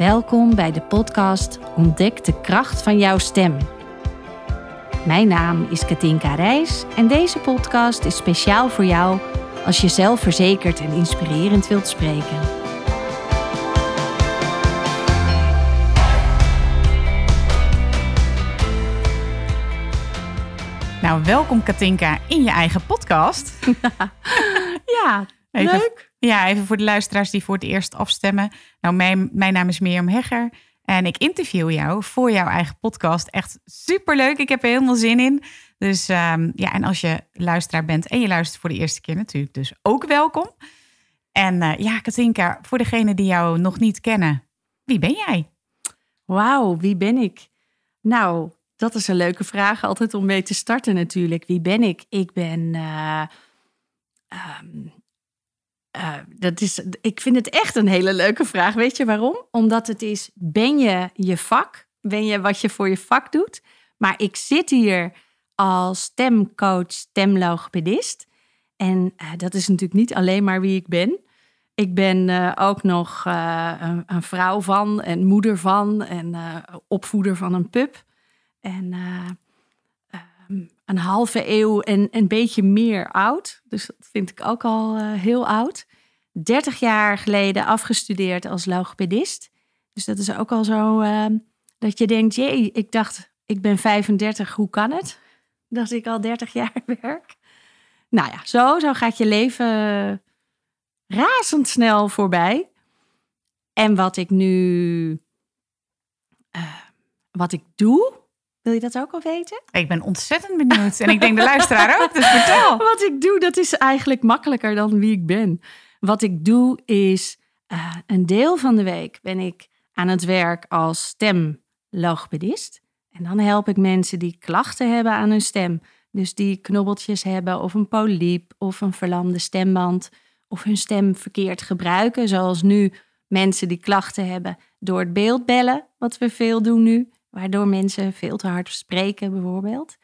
Welkom bij de podcast Ontdek de kracht van jouw stem. Mijn naam is Katinka Reis en deze podcast is speciaal voor jou als je zelfverzekerd en inspirerend wilt spreken. Nou, welkom Katinka in je eigen podcast. Ja, Even- leuk. Ja, even voor de luisteraars die voor het eerst afstemmen. Nou, mijn, mijn naam is Mirjam Hegger en ik interview jou voor jouw eigen podcast. Echt superleuk. Ik heb er helemaal zin in. Dus ehm, ja, en als je luisteraar bent en je luistert voor de eerste keer natuurlijk, dus ook welkom. En eh, ja, Katinka, voor degenen die jou nog niet kennen, wie ben jij? Wauw, wie ben ik? Nou, dat is een leuke vraag altijd om mee te starten natuurlijk. Wie ben ik? Ik ben... eh, ehm, eh, dat is, ik vind het echt een hele leuke vraag. Weet je waarom? Omdat het is, ben je je vak? Ben je wat je voor je vak doet? Maar ik zit hier als stemcoach, stemlogopedist. En eh, dat is natuurlijk niet alleen maar wie ik ben. Ik ben eh, ook nog een, een vrouw van en moeder van en opvoeder van een pup. En een halve eeuw en een beetje meer oud. Dus dat vind ik ook al eh, heel oud. 30 jaar geleden afgestudeerd als logopedist. Dus dat is ook al zo ehm, dat je denkt, jee, ik dacht, ik ben 35, hoe kan het? Dat ik al 30 jaar werk. Nou ja, zo, zo gaat je leven razendsnel voorbij. En wat ik nu, eh, wat ik doe, wil je dat ook al weten? Ik ben ontzettend benieuwd en ik denk de luisteraar ook, dus vertel. Wat ik doe, dat is eigenlijk makkelijker dan wie ik ben. Wat ik doe is, eh, een deel van de week ben ik aan het werk als stemlogopedist. En dan help ik mensen die klachten hebben aan hun stem. Dus die knobbeltjes hebben of een polyp of een verlamde stemband. Of hun stem verkeerd gebruiken. Zoals nu mensen die klachten hebben door het beeld bellen. Wat we veel doen nu. Waardoor mensen veel te hard spreken bijvoorbeeld.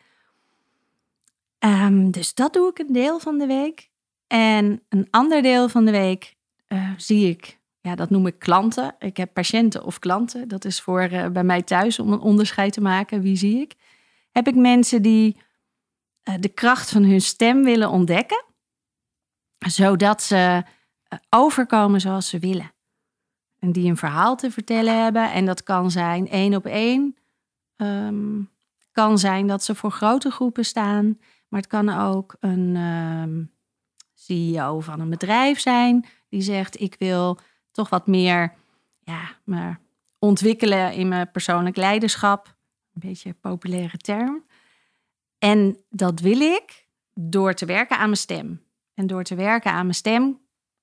Ehm, dus dat doe ik een deel van de week. En een ander deel van de week eh, zie ik, ja, dat noem ik klanten. Ik heb patiënten of klanten. Dat is voor eh, bij mij thuis om een onderscheid te maken. Wie zie ik? Heb ik mensen die eh, de kracht van hun stem willen ontdekken, zodat ze overkomen zoals ze willen. En die een verhaal te vertellen hebben. En dat kan zijn één op één. Ehm, kan zijn dat ze voor grote groepen staan. Maar het kan ook een ehm, CEO van een bedrijf zijn die zegt: Ik wil toch wat meer ja, me ontwikkelen in mijn persoonlijk leiderschap. Een beetje een populaire term. En dat wil ik door te werken aan mijn stem. En door te werken aan mijn stem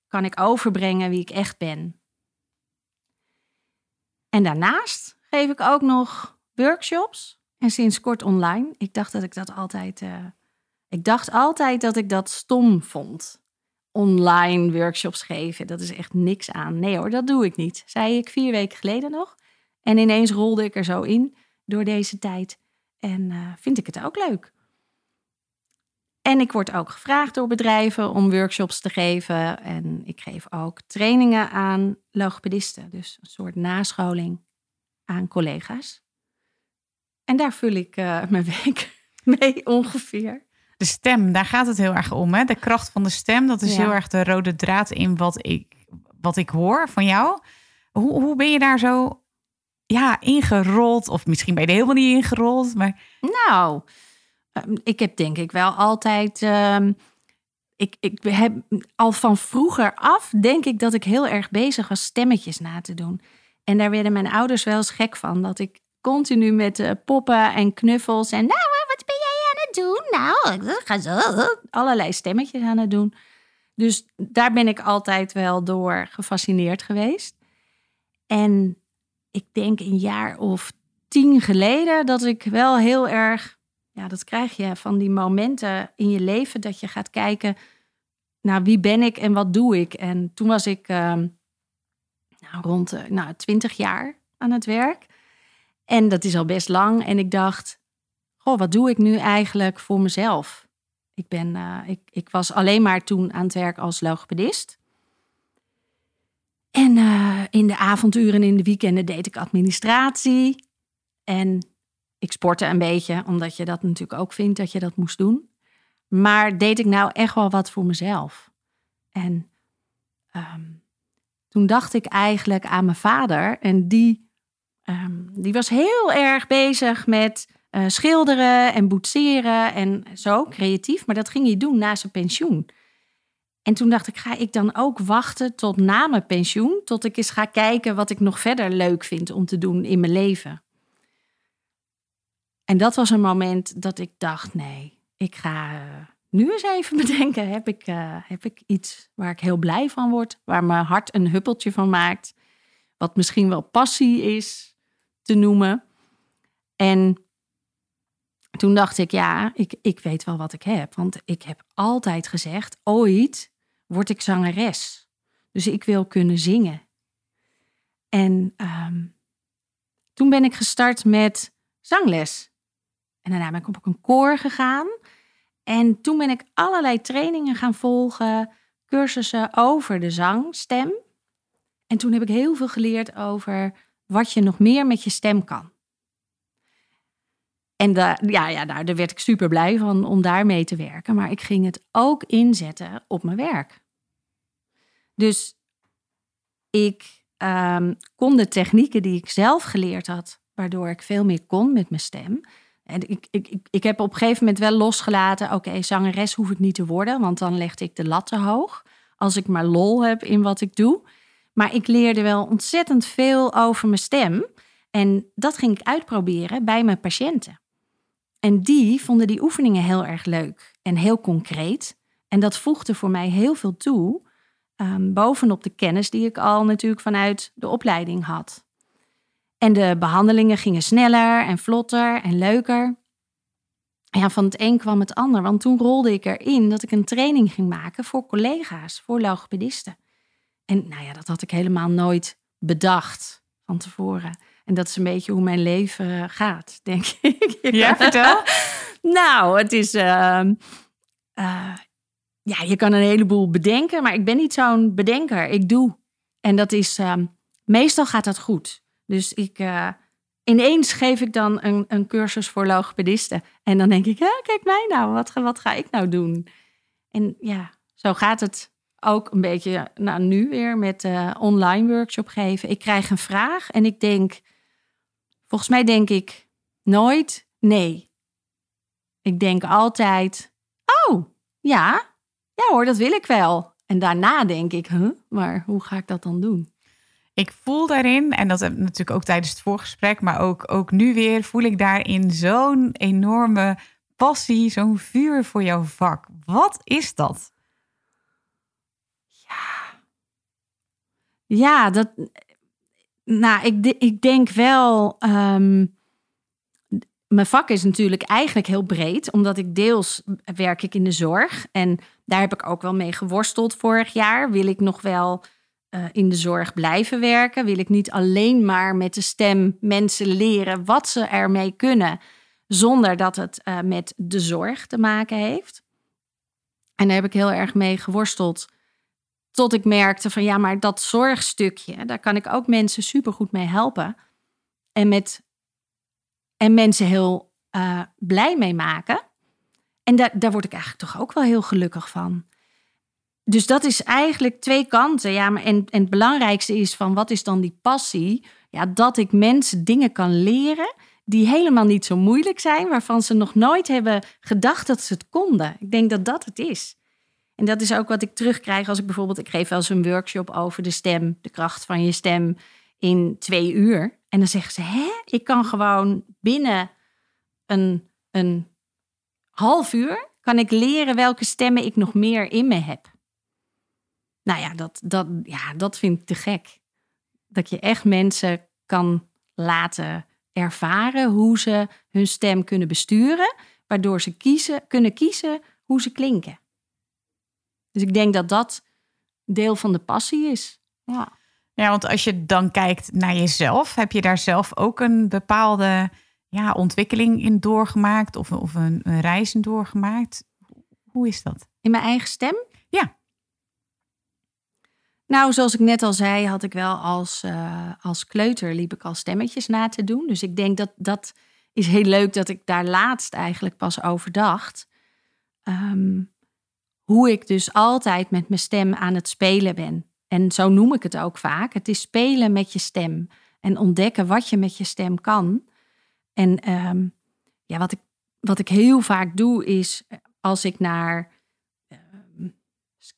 kan ik overbrengen wie ik echt ben. En daarnaast geef ik ook nog workshops. En sinds kort online. Ik dacht dat ik dat altijd. eh, ik dacht altijd dat ik dat stom vond. Online workshops geven, dat is echt niks aan. Nee hoor, dat doe ik niet. Zei ik vier weken geleden nog. En ineens rolde ik er zo in door deze tijd. En eh, vind ik het ook leuk. En ik word ook gevraagd door bedrijven om workshops te geven. En ik geef ook trainingen aan logopedisten. Dus een soort nascholing aan collega's. En daar vul ik eh, mijn week mee ongeveer. De stem, daar gaat het heel erg om. Hè? De kracht van de stem, dat is Ja. heel erg de rode draad in wat ik, wat ik hoor van jou. Hoe, hoe ben je daar zo ja, ingerold? Of misschien ben je er helemaal niet ingerold. Maar Nou, ik heb denk ik wel altijd. ehm, ik, ik heb al van vroeger af, denk ik dat ik heel erg bezig was stemmetjes na te doen. En daar werden mijn ouders wel eens gek van. Dat ik continu met eh, poppen en knuffels en. Nou, wat ben jij aan het doen? Nou, ik ga zo. Allerlei stemmetjes aan het doen. Dus daar ben ik altijd wel door gefascineerd geweest. En ik denk een jaar of tien geleden dat ik wel heel erg, ja, dat krijg je van die momenten in je leven dat je gaat kijken, nou, wie ben ik en wat doe ik? En toen was ik ehm, nou, rond de nou, 20 jaar aan het werk. En dat is al best lang. En ik dacht, goh, wat doe ik nu eigenlijk voor mezelf? Ik, ben, eh, ik, ik was alleen maar toen aan het werk als logopedist. En uh, in de avonduren en in de weekenden deed ik administratie. En ik sportte een beetje, omdat je dat natuurlijk ook vindt dat je dat moest doen. Maar deed ik nou echt wel wat voor mezelf? En um, toen dacht ik eigenlijk aan mijn vader. En die, um, die was heel erg bezig met uh, schilderen en boetseren en zo, creatief. Maar dat ging hij doen na zijn pensioen. En toen dacht ik, ga ik dan ook wachten tot na mijn pensioen, tot ik eens ga kijken wat ik nog verder leuk vind om te doen in mijn leven. En dat was een moment dat ik dacht, nee, ik ga uh, nu eens even bedenken, heb ik, uh, heb ik iets waar ik heel blij van word, waar mijn hart een huppeltje van maakt, wat misschien wel passie is te noemen. En toen dacht ik, ja, ik, ik weet wel wat ik heb. Want ik heb altijd gezegd, ooit word ik zangeres. Dus ik wil kunnen zingen. En um, toen ben ik gestart met zangles. En daarna ben ik op een koor gegaan. En toen ben ik allerlei trainingen gaan volgen, cursussen over de zangstem. En toen heb ik heel veel geleerd over wat je nog meer met je stem kan. En ja, ja, daar werd ik super blij van om daarmee te werken. Maar ik ging het ook inzetten op mijn werk. Dus ik um, kon de technieken die ik zelf geleerd had, waardoor ik veel meer kon met mijn stem. En ik, ik, ik, heb op een gegeven moment wel losgelaten: oké, zangeres hoef ik niet te worden, want dan legde ik de lat te hoog. Als ik maar lol heb in wat ik doe. Maar ik leerde wel ontzettend veel over mijn stem. En dat ging ik uitproberen bij mijn patiënten. En die vonden die oefeningen heel erg leuk en heel concreet. En dat voegde voor mij heel veel toe, um, bovenop de kennis die ik al natuurlijk vanuit de opleiding had. En de behandelingen gingen sneller en vlotter en leuker. Ja, van het een kwam het ander, want toen rolde ik erin dat ik een training ging maken voor collega's, voor logopedisten. En nou ja, dat had ik helemaal nooit bedacht van tevoren. En dat is een beetje hoe mijn leven gaat, denk ik. Ja, vertel. nou, het is. Uh, uh, ja, je kan een heleboel bedenken, maar ik ben niet zo'n bedenker. Ik doe. En dat is. Uh, meestal gaat dat goed. Dus ik. Eh, ineens geef ik dan een, een cursus voor logopedisten. En dan denk ik, ja, kijk mij nou, wat, wat ga ik nou doen? En ja, zo gaat het ook een beetje nou, nu weer met uh, online workshop geven. Ik krijg een vraag en ik denk, Volgens mij denk ik nooit nee. Ik denk altijd, oh ja, ja hoor, dat wil ik wel. En daarna denk ik, maar hoe ga ik dat dan doen? Ik voel daarin, en dat heb ik natuurlijk ook tijdens het voorgesprek, maar ook, ook nu weer, voel ik daarin zo'n enorme passie, zo'n vuur voor jouw vak. Wat is dat? Ja, ja dat, nou, ik, ik denk wel. Um, mijn vak is natuurlijk eigenlijk heel breed, omdat ik deels werk ik in de zorg. En daar heb ik ook wel mee geworsteld vorig jaar. Wil ik nog wel uh, in de zorg blijven werken? Wil ik niet alleen maar met de stem mensen leren wat ze ermee kunnen, zonder dat het uh, met de zorg te maken heeft? En daar heb ik heel erg mee geworsteld. Tot ik merkte van ja, maar dat zorgstukje, daar kan ik ook mensen supergoed mee helpen. En, met, en mensen heel uh, blij mee maken. En daar, daar word ik eigenlijk toch ook wel heel gelukkig van. Dus dat is eigenlijk twee kanten. Ja, maar en, het belangrijkste is van wat is dan die passie? Ja, dat ik mensen dingen kan leren die helemaal niet zo moeilijk zijn, waarvan ze nog nooit hebben gedacht dat ze het konden. Ik denk dat dat het is. En dat is ook wat ik terugkrijg als ik bijvoorbeeld, ik geef wel eens een workshop over de stem, de kracht van je stem in twee uur. En dan zeggen ze, hè, ik kan gewoon binnen een, een half uur, kan ik leren welke stemmen ik nog meer in me heb. Nou ja, dat, dat, ja, dat vind ik te gek. Dat je echt mensen kan laten ervaren hoe ze hun stem kunnen besturen, waardoor ze kiezen, kunnen kiezen hoe ze klinken. Dus ik denk dat dat deel van de passie is. Ja. Ja, want als je dan kijkt naar jezelf, heb je daar zelf ook een bepaalde ja, ontwikkeling in doorgemaakt of, of een, een reis in doorgemaakt? Hoe is dat? In mijn eigen stem? Nou, zoals ik net al zei, had ik wel als, uh, als kleuter liep ik al stemmetjes na te doen. Dus ik denk dat dat is heel leuk dat ik daar laatst eigenlijk pas over dacht. Ehm, hoe ik dus altijd met mijn stem aan het spelen ben. En zo noem ik het ook vaak. Het is spelen met je stem en ontdekken wat je met je stem kan. En ehm, ja, wat ik, wat ik heel vaak doe is als ik naar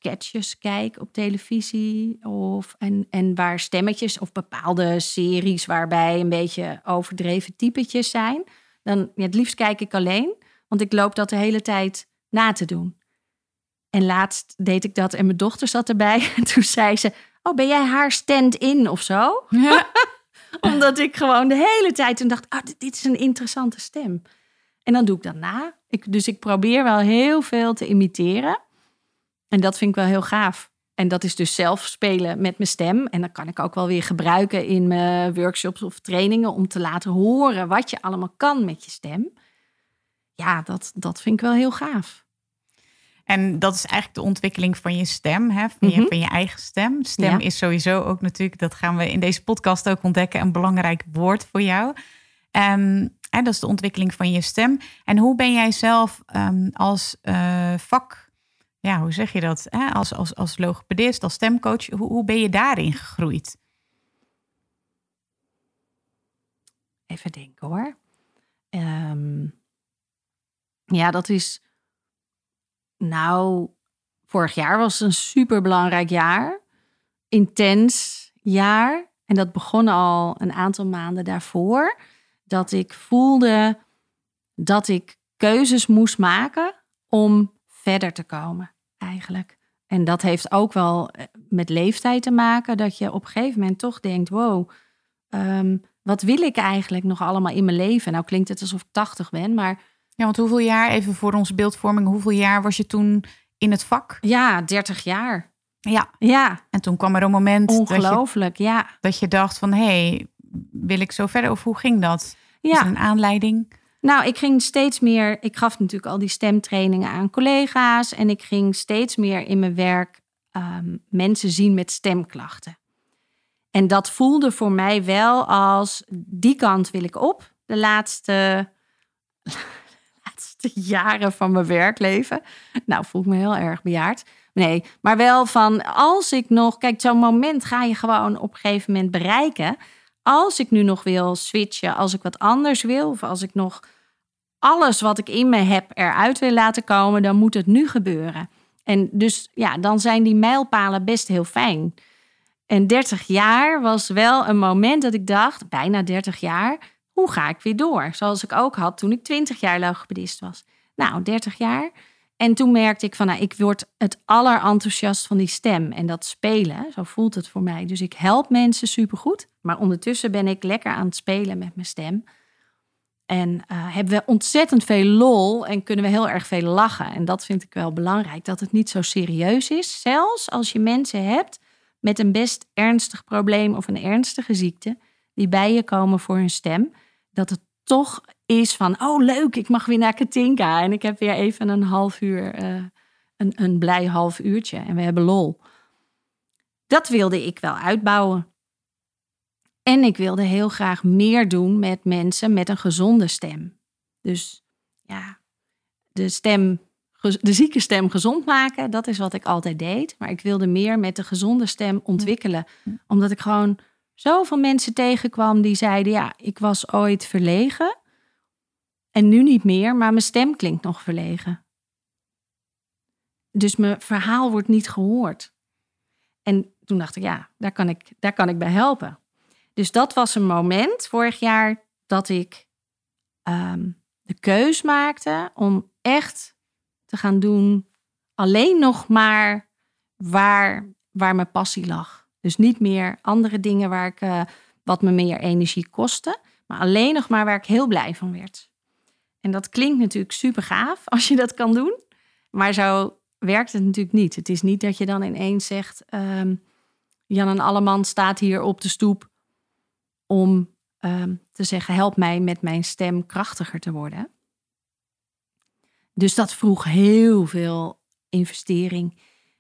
sketches kijk op televisie of en, en waar stemmetjes of bepaalde series waarbij een beetje overdreven typetjes zijn, dan ja, het liefst kijk ik alleen, want ik loop dat de hele tijd na te doen. En laatst deed ik dat en mijn dochter zat erbij. En toen zei ze: Oh, ben jij haar stand-in of zo? Ja. Omdat ik gewoon de hele tijd toen dacht: oh, dit is een interessante stem. En dan doe ik dat na. Ik, dus ik probeer wel heel veel te imiteren. En dat vind ik wel heel gaaf. En dat is dus zelf spelen met mijn stem. En dat kan ik ook wel weer gebruiken in mijn workshops of trainingen om te laten horen wat je allemaal kan met je stem. Ja, dat, dat vind ik wel heel gaaf. En dat is eigenlijk de ontwikkeling van je stem, hè? Van, je, mhm. van je eigen stem. Stem is sowieso ook natuurlijk, dat gaan we in deze podcast ook ontdekken, een belangrijk woord voor jou. Um, hè, dat is de ontwikkeling van je stem. En hoe ben jij zelf um, als uh, vak, ja, hoe zeg je dat? Hè? Als, als, als logopedist, als stemcoach, hoe, hoe ben je daarin gegroeid? Even denken hoor. Um, ja, dat is nou, vorig jaar was een super belangrijk jaar. Intens jaar. En dat begon al een aantal maanden daarvoor. Dat ik voelde dat ik keuzes moest maken om verder te komen, eigenlijk. En dat heeft ook wel eh, met leeftijd te maken. Dat je op een gegeven moment toch denkt: wow, um, wat wil ik eigenlijk nog allemaal in mijn leven? Nou klinkt het alsof ik 80 ben, maar ja, want hoeveel jaar, even voor onze beeldvorming, hoeveel jaar was je toen in het vak? Ja, 30 jaar. Ja. ja. En toen kwam er een moment. Ongelooflijk, dat je, ja. Dat je dacht van, hé, hey, wil ik zo verder? Of hoe ging dat? Ja. een aanleiding? Nou, ik ging steeds meer. Ik gaf natuurlijk al die stemtrainingen aan collega's. En ik ging steeds meer in mijn werk um, mensen zien met stemklachten. En dat voelde voor mij wel als die kant wil ik op. De laatste jaren van mijn werkleven. Nou, voel ik me heel erg bejaard. Nee, maar wel van als ik nog, kijk, zo'n moment ga je gewoon op een gegeven moment bereiken. Als ik nu nog wil switchen, als ik wat anders wil, of als ik nog alles wat ik in me heb eruit wil laten komen, dan moet het nu gebeuren. En dus ja, dan zijn die mijlpalen best heel fijn. En 30 jaar was wel een moment dat ik dacht, bijna 30 jaar, hoe ga ik weer door? Zoals ik ook had toen ik 20 jaar logopedist was. Nou, 30 jaar. En toen merkte ik van, nou, ik word het allerenthousiast van die stem en dat spelen. Zo voelt het voor mij. Dus ik help mensen supergoed. Maar ondertussen ben ik lekker aan het spelen met mijn stem. En uh, hebben we ontzettend veel lol en kunnen we heel erg veel lachen. En dat vind ik wel belangrijk, dat het niet zo serieus is. Zelfs als je mensen hebt met een best ernstig probleem of een ernstige ziekte, die bij je komen voor hun stem dat het toch is van, oh leuk, ik mag weer naar Katinka. En ik heb weer even een half uur, eh, een, een blij half uurtje. En we hebben lol. Dat wilde ik wel uitbouwen. En ik wilde heel graag meer doen met mensen met een gezonde stem. Dus ja, de stem, de zieke stem gezond maken, dat is wat ik altijd deed. Maar ik wilde meer met de gezonde stem ontwikkelen. Omdat ik gewoon zoveel mensen tegenkwam die zeiden: Ja, ik was ooit verlegen. En nu niet meer, maar mijn stem klinkt nog verlegen. Dus mijn verhaal wordt niet gehoord. En toen dacht ik: Ja, daar kan ik, daar kan ik bij helpen. Dus dat was een moment vorig jaar dat ik ehm, de keus maakte om echt te gaan doen alleen nog maar waar, waar mijn passie lag. Dus niet meer andere dingen waar ik, uh, wat me meer energie kostte, maar alleen nog maar waar ik heel blij van werd. En dat klinkt natuurlijk super gaaf als je dat kan doen, maar zo werkt het natuurlijk niet. Het is niet dat je dan ineens zegt: um, Jan en Alleman staat hier op de stoep om um, te zeggen: help mij met mijn stem krachtiger te worden. Dus dat vroeg heel veel investering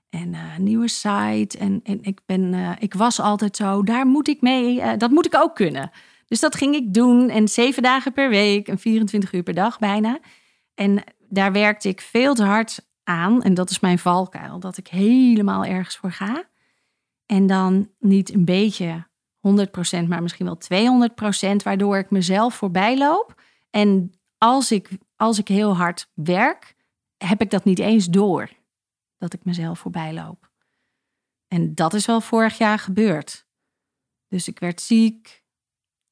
En eh, nieuwe site. En, en ik, ben, eh, ik was altijd zo, daar moet ik mee, eh, dat moet ik ook kunnen. Dus dat ging ik doen. En zeven dagen per week en 24 uur per dag bijna. En daar werkte ik veel te hard aan. En dat is mijn valkuil. Dat ik helemaal ergens voor ga. En dan niet een beetje 100%, maar misschien wel 200%, waardoor ik mezelf voorbij loop. En als ik, als ik heel hard werk, heb ik dat niet eens door. Dat ik mezelf voorbij loop. En dat is wel vorig jaar gebeurd. Dus ik werd ziek,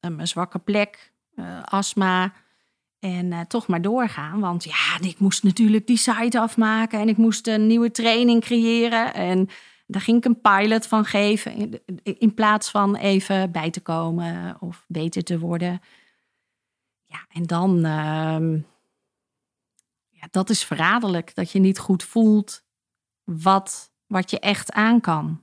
een zwakke plek, uh, astma. En uh, toch maar doorgaan. Want ja, ik moest natuurlijk die site afmaken. En ik moest een nieuwe training creëren. En daar ging ik een pilot van geven. In, plaats van even bij te komen of beter te worden. Ja, en dan. Uh, ja, dat is verraderlijk. Dat je niet goed voelt wat, wat je echt aan kan.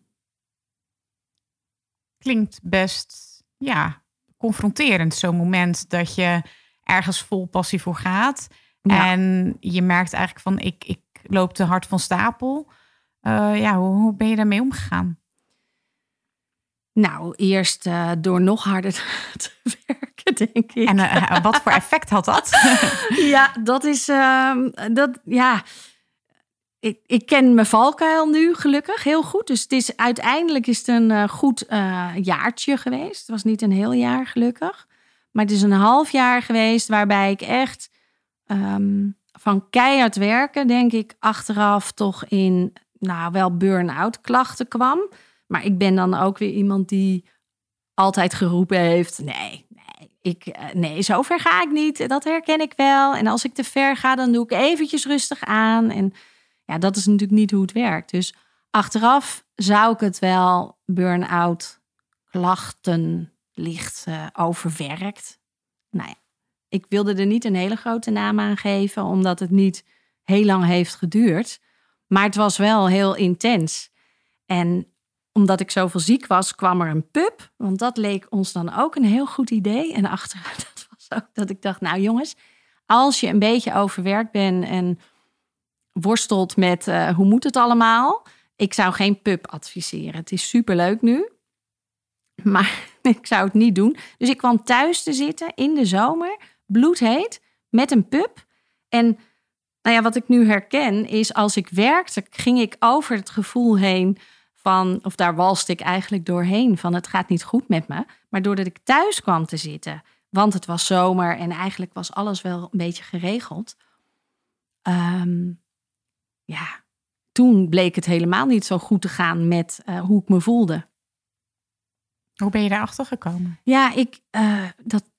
Klinkt best, ja, confronterend. Zo'n moment dat je ergens vol passie voor gaat. En je merkt eigenlijk van, ik, ik loop te hard van stapel. Uh, ja, hoe, hoe, ben je daarmee omgegaan? Nou, eerst uh, door nog harder te werken, denk ik. En uh, wat voor effect had dat? ja, dat is, dat, ja, ik, ik ken mijn valkuil nu gelukkig heel goed. Dus het is, uiteindelijk is het een goed jaartje geweest. Het was niet een heel jaar gelukkig. Maar het is een half jaar geweest waarbij ik echt um, van keihard werken, denk ik, achteraf toch in, nou wel burn-out klachten kwam. Maar ik ben dan ook weer iemand die altijd geroepen heeft: nee, nee, ik, eh, nee, zo ver ga ik niet. Dat herken ik wel. En als ik te ver ga, dan doe ik eventjes rustig aan. En ja, dat is natuurlijk niet hoe het werkt. Dus achteraf zou ik het wel burn-out klachten licht uh, overwerkt. Nou ja, ik wilde er niet een hele grote naam aan geven, omdat het niet heel lang heeft geduurd. Maar het was wel heel intens. En omdat ik zoveel ziek was, kwam er een pub. Want dat leek ons dan ook een heel goed idee. En achter dat was ook dat ik dacht, nou jongens, als je een beetje overwerkt bent en worstelt met uh, hoe moet het allemaal, ik zou geen pub adviseren. Het is superleuk nu, maar ik zou het niet doen. Dus ik kwam thuis te zitten in de zomer, bloedheet, met een pup. En nou ja, wat ik nu herken is als ik werkte, ging ik over het gevoel heen van, of daar walste ik eigenlijk doorheen van het gaat niet goed met me. Maar doordat ik thuis kwam te zitten, want het was zomer en eigenlijk was alles wel een beetje geregeld. Um, ja, toen bleek het helemaal niet zo goed te gaan met uh, hoe ik me voelde. Hoe ben je daarachter gekomen? Ja, ik, uh, dat,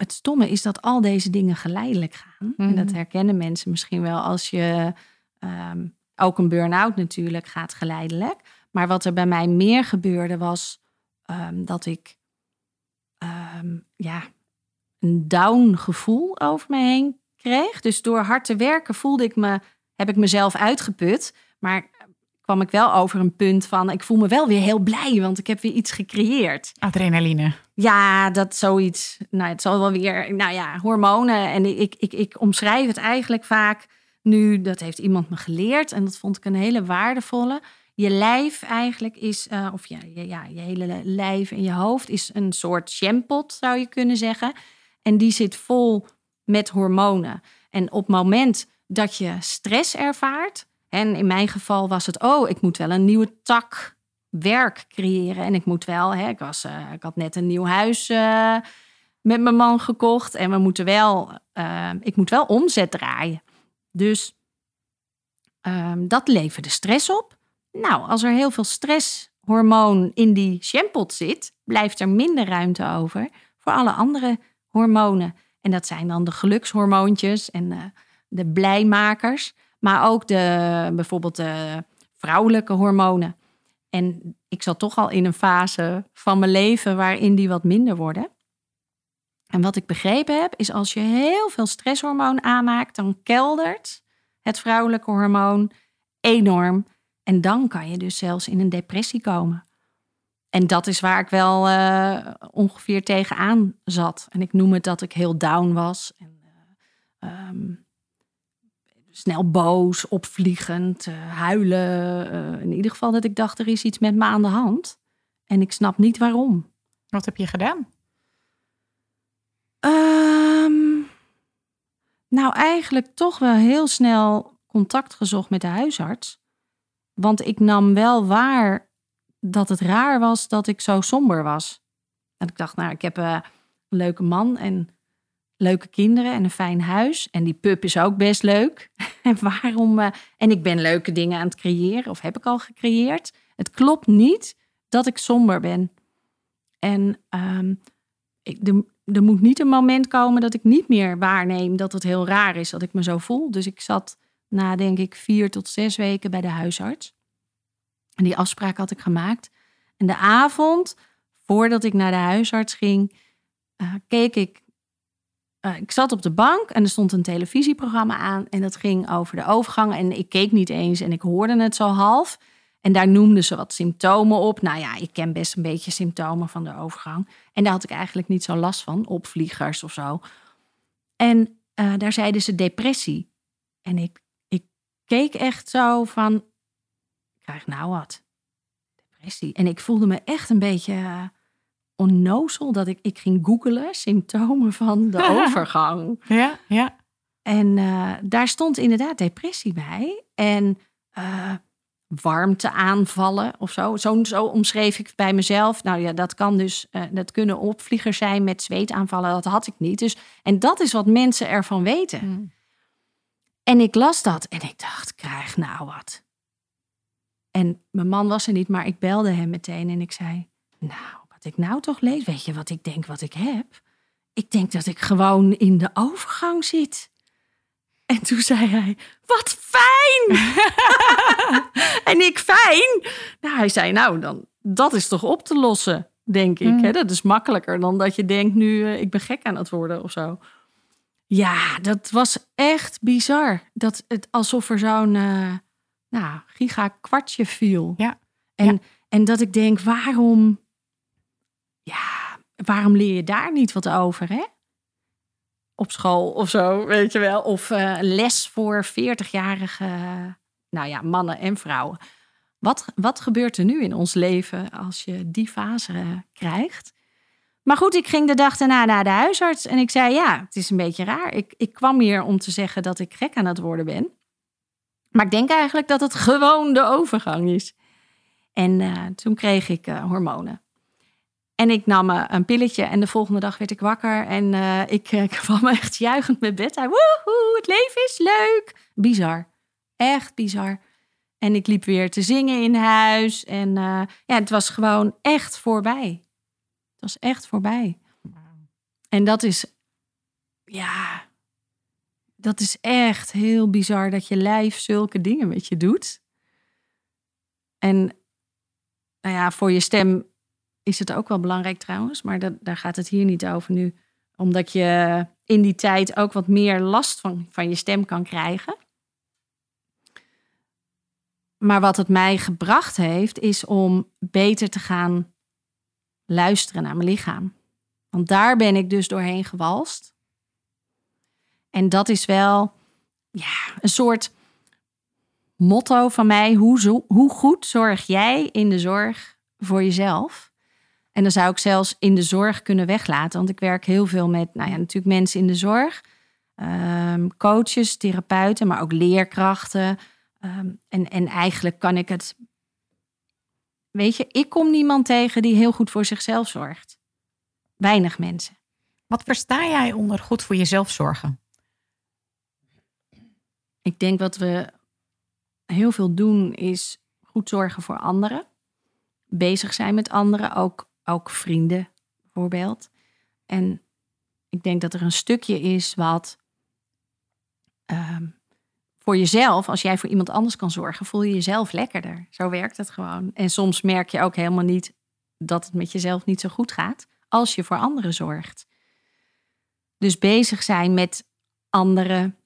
het stomme is dat al deze dingen geleidelijk gaan. En dat mhm. herkennen mensen misschien wel als je um, ook een burn-out natuurlijk gaat geleidelijk. Maar wat er bij mij meer gebeurde was um, dat ik um, ja, een down gevoel over me heen kreeg. Dus door hard te werken voelde ik me, heb ik mezelf uitgeput. Maar kwam ik wel over een punt van ik voel me wel weer heel blij, want ik heb weer iets gecreëerd. Adrenaline. Ja, dat zoiets. Nou, het zal wel weer, nou ja, hormonen. En ik, ik, ik omschrijf het eigenlijk vaak nu, dat heeft iemand me geleerd en dat vond ik een hele waardevolle. Je lijf eigenlijk is, uh, of ja, ja, je hele lijf en je hoofd is een soort jampot, zou je kunnen zeggen. En die zit vol met hormonen. En op het moment dat je stress ervaart, en in mijn geval was het, oh, ik moet wel een nieuwe tak werk creëren. En ik moet wel, hè, ik, was, uh, ik had net een nieuw huis uh, met mijn man gekocht. En we moeten wel, uh, ik moet wel omzet draaien. Dus um, dat leverde stress op. Nou, als er heel veel stresshormoon in die shampot zit, blijft er minder ruimte over voor alle andere hormonen. En dat zijn dan de gelukshormoontjes en de blijmakers. Maar ook de, bijvoorbeeld de vrouwelijke hormonen. En ik zat toch al in een fase van mijn leven waarin die wat minder worden. En wat ik begrepen heb, is als je heel veel stresshormoon aanmaakt, dan keldert het vrouwelijke hormoon enorm. En dan kan je dus zelfs in een depressie komen. En dat is waar ik wel uh, ongeveer tegenaan zat. En ik noem het dat ik heel down was. En, uh, um, snel boos, opvliegend, uh, huilen. Uh, in ieder geval dat ik dacht, er is iets met me aan de hand. En ik snap niet waarom. Wat heb je gedaan? Um, nou, eigenlijk toch wel heel snel contact gezocht met de huisarts. Want ik nam wel waar dat het raar was dat ik zo somber was. En ik dacht, nou, ik heb uh, een leuke man en leuke kinderen en een fijn huis. En die pup is ook best leuk. en waarom? Uh, en ik ben leuke dingen aan het creëren, of heb ik al gecreëerd. Het klopt niet dat ik somber ben. En um, ik, er moet niet een moment komen dat ik niet meer waarneem dat het heel raar is dat ik me zo voel. Dus ik zat na, denk ik, vier tot zes weken bij de huisarts. En die afspraak had ik gemaakt. En de avond, voordat ik naar de huisarts ging, uh, keek ik. Uh, ik zat op de bank en er stond een televisieprogramma aan. En dat ging over de overgang. En ik keek niet eens en ik hoorde het zo half. En daar noemden ze wat symptomen op. Nou ja, ik ken best een beetje symptomen van de overgang. En daar had ik eigenlijk niet zo last van, opvliegers of zo. En uh, daar zeiden ze depressie. En ik, ik keek echt zo van, ik krijg nou wat. Depressie. En ik voelde me echt een beetje uh, onnozel dat ik, ik ging googelen, symptomen van de overgang. Ja, ja. En uh, daar stond inderdaad depressie bij. En warmte aanvallen of zo. zo. Zo omschreef ik bij mezelf. Nou ja, dat kan dus, uh, dat kunnen opvliegers zijn met zweetaanvallen. Dat had ik niet. Dus, en dat is wat mensen ervan weten. Mm. En ik las dat en ik dacht, krijg nou wat. En mijn man was er niet, maar ik belde hem meteen en ik zei, nou, wat ik nou toch lees, weet je wat ik denk wat ik heb? Ik denk dat ik gewoon in de overgang zit. En toen zei hij: Wat fijn! en ik fijn. Nou, hij zei: Nou, dan, dat is toch op te lossen, denk ik. Mm. Hè? Dat is makkelijker dan dat je denkt: Nu, uh, ik ben gek aan het worden of zo. Ja, dat was echt bizar. Dat het alsof er zo'n uh, nou, giga kwartje viel. Ja. En, ja. en dat ik denk: waarom, ja, waarom leer je daar niet wat over, hè? op school of zo, weet je wel. Of uh, les voor 40-jarige, nou ja, mannen en vrouwen. Wat, wat gebeurt er nu in ons leven als je die fase krijgt? Maar goed, ik ging de dag daarna naar de huisarts en ik zei: Ja, het is een beetje raar. Ik, ik kwam hier om te zeggen dat ik gek aan het worden ben. Maar ik denk eigenlijk dat het gewoon de overgang is. En uh, toen kreeg ik hormonen. En ik nam uh, een pilletje en de volgende dag werd ik wakker. En uh, ik, ik kwam echt juichend met bed. Woehoe, het leven is leuk. Bizar. Echt bizar. En ik liep weer te zingen in huis. En uh, ja, het was gewoon echt voorbij. Het was echt voorbij. En dat is, ja, dat is echt heel bizar dat je lijf zulke dingen met je doet. En nou ja, voor je stem is het ook wel belangrijk trouwens, maar dat, daar gaat het hier niet over nu. Omdat je in die tijd ook wat meer last van, van je stem kan krijgen. Maar wat het mij gebracht heeft, is om beter te gaan luisteren naar mijn lichaam. Want daar ben ik dus doorheen gewalst. En dat is wel ja, een soort motto van mij. Hoe, zo, hoe goed zorg jij in de zorg voor jezelf? En dan zou ik zelfs in de zorg kunnen weglaten. Want ik werk heel veel met, nou ja, natuurlijk mensen in de zorg. Um, coaches, therapeuten, maar ook leerkrachten. Um, en, en eigenlijk kan ik het. Weet je, ik kom niemand tegen die heel goed voor zichzelf zorgt. Weinig mensen. Wat versta jij onder goed voor jezelf zorgen? Ik denk wat we heel veel doen is goed zorgen voor anderen. Bezig zijn met anderen, ook ook vrienden bijvoorbeeld. En ik denk dat er een stukje is wat um, voor jezelf, als jij voor iemand anders kan zorgen, voel je jezelf lekkerder. Zo werkt het gewoon. En soms merk je ook helemaal niet dat het met jezelf niet zo goed gaat als je voor anderen zorgt. Dus bezig zijn met anderen,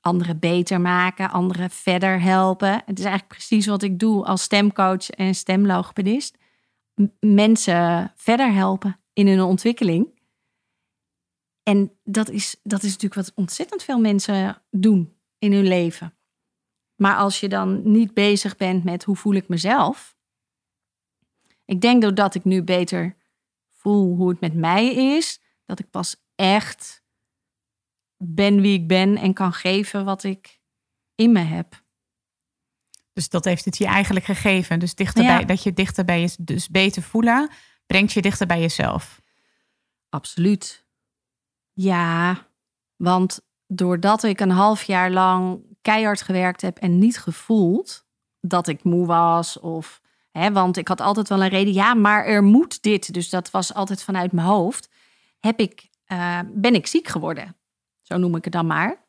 anderen beter maken, anderen verder helpen. Het is eigenlijk precies wat ik doe als stemcoach en stemlogopedist mensen verder helpen in hun ontwikkeling. En dat is, dat is natuurlijk wat ontzettend veel mensen doen. in hun leven. Maar als je dan niet bezig bent met hoe voel ik mezelf. Ik denk doordat ik nu beter voel hoe het met mij is, dat ik pas echt ben wie ik ben en kan geven wat ik in me heb. Dus dat heeft het je eigenlijk gegeven. Dus dichterbij, dat je dichter bij je, dus beter voelen, brengt je dichter bij jezelf. Absoluut. Ja, want doordat ik een half jaar lang keihard gewerkt heb en niet gevoeld dat ik moe was of hè, want ik had altijd wel een reden, ja, maar er moet dit. Dus dat was altijd vanuit mijn hoofd. Heb ik, uh, ben ik ziek geworden. Zo noem ik het dan maar.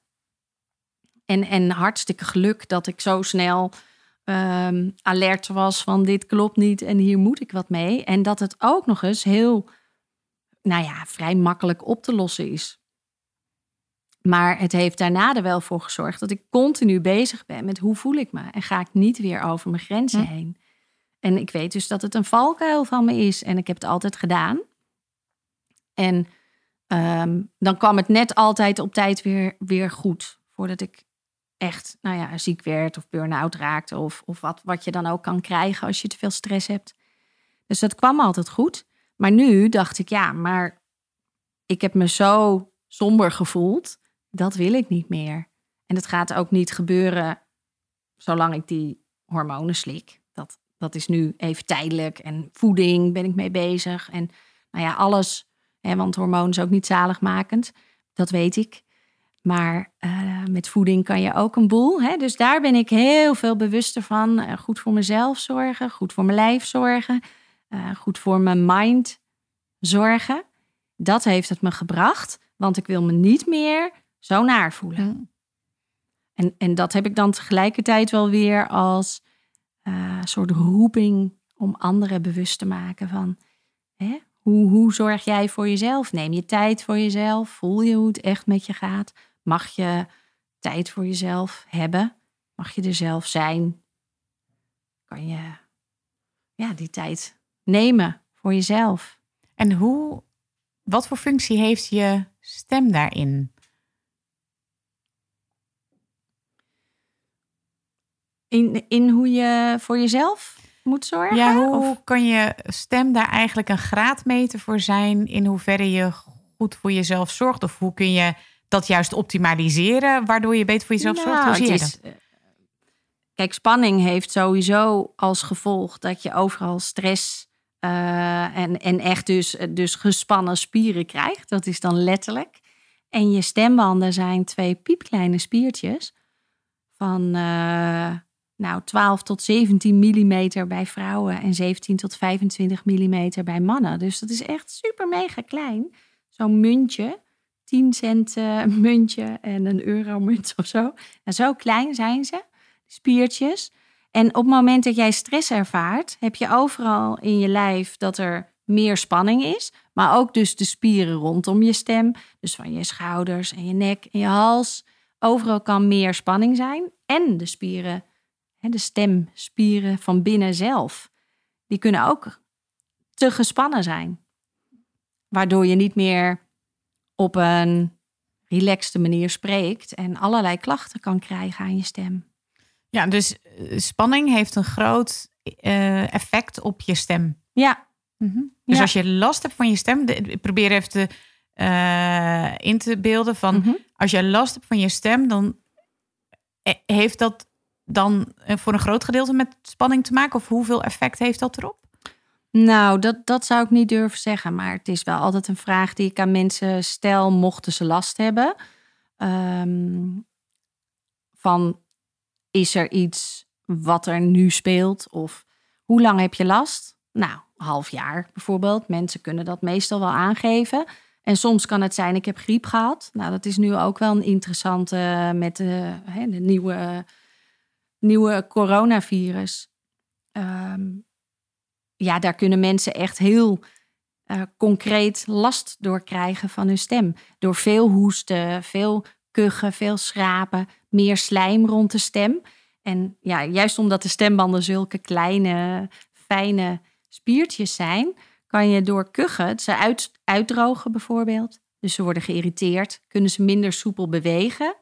En, en hartstikke geluk dat ik zo snel um, alert was van dit klopt niet en hier moet ik wat mee. En dat het ook nog eens heel, nou ja, vrij makkelijk op te lossen is. Maar het heeft daarna er wel voor gezorgd dat ik continu bezig ben met hoe voel ik me. En ga ik niet weer over mijn grenzen hm. heen. En ik weet dus dat het een valkuil van me is. En ik heb het altijd gedaan. En ehm, dan kwam het net altijd op tijd weer, weer goed. Voordat ik echt nou ja, ziek werd of burn-out raakte. Of, of wat, wat je dan ook kan krijgen als je te veel stress hebt. Dus dat kwam altijd goed. Maar nu dacht ik, ja, maar ik heb me zo somber gevoeld. Dat wil ik niet meer. En het gaat ook niet gebeuren zolang ik die hormonen slik. Dat, dat is nu even tijdelijk. En voeding ben ik mee bezig. En nou ja, alles. Hè, want hormonen is ook niet zaligmakend. Dat weet ik. Maar uh, met voeding kan je ook een boel. Hè? Dus daar ben ik heel veel bewuster van. Uh, goed voor mezelf zorgen, goed voor mijn lijf zorgen, uh, goed voor mijn mind zorgen. Dat heeft het me gebracht, want ik wil me niet meer zo naar voelen. Mm. En, en dat heb ik dan tegelijkertijd wel weer als soort roeping om anderen bewust te maken van hè? Hoe, hoe zorg jij voor jezelf? Neem je tijd voor jezelf? Voel je hoe het echt met je gaat? Mag je tijd voor jezelf hebben? Mag je er zelf zijn? Kan je ja, die tijd nemen voor jezelf? En hoe, wat voor functie heeft je stem daarin? In, in hoe je voor jezelf moet zorgen? Ja, hoe kan je stem daar eigenlijk een graadmeter voor zijn in hoeverre je goed voor jezelf zorgt? Of hoe kun je dat juist optimaliseren, waardoor je beter voor jezelf zorgt? Hoe nou, zie je dat? Eh, kijk, spanning heeft sowieso als gevolg dat je overal stress uh, en, en echt dus, dus gespannen spieren krijgt. Dat is dan letterlijk. En je stembanden zijn twee piepkleine spiertjes van uh, nou, 12 tot 17 millimeter bij vrouwen en 17 tot 25 millimeter bij mannen. Dus dat is echt super mega klein. Zo'n muntje. 10 cent uh, muntje en een euro munt of zo. Nou, zo klein zijn ze, spiertjes. En op het moment dat jij stress ervaart, heb je overal in je lijf dat er meer spanning is. Maar ook dus de spieren rondom je stem. Dus van je schouders en je nek en je hals. Overal kan meer spanning zijn. En de spieren, de stemspieren van binnen zelf. Die kunnen ook te gespannen zijn. Waardoor je niet meer op een relaxte manier spreekt en allerlei klachten kan krijgen aan je stem. Ja, dus eh, spanning heeft een groot uh, effect op je stem. Ja. Mhm. Dus als je last hebt van je stem, probeer even te, uh, in te beelden van mhm. als je last hebt van je stem, dan heeft dat dan voor een groot gedeelte met spanning te maken? Of hoeveel effect heeft dat erop? Nou, dat, dat zou ik niet durven zeggen. Maar het is wel altijd een vraag die ik aan mensen stel, mochten ze last hebben. Ehm, van, is er iets wat er nu speelt? Of hoe lang heb je last? Nou, half jaar bijvoorbeeld. Mensen kunnen dat meestal wel aangeven. En soms kan het zijn, ik heb griep gehad. Nou, dat is nu ook wel een interessante met de, de nieuwe, nieuwe coronavirus. Um, ja, daar kunnen mensen echt heel uh, concreet last door krijgen van hun stem. Door veel hoesten, veel kuchen, veel schrapen, meer slijm rond de stem. En ja, juist omdat de stembanden zulke kleine, fijne spiertjes zijn, kan je door kuchen ze uit, uitdrogen bijvoorbeeld. Dus ze worden geïrriteerd, kunnen ze minder soepel bewegen.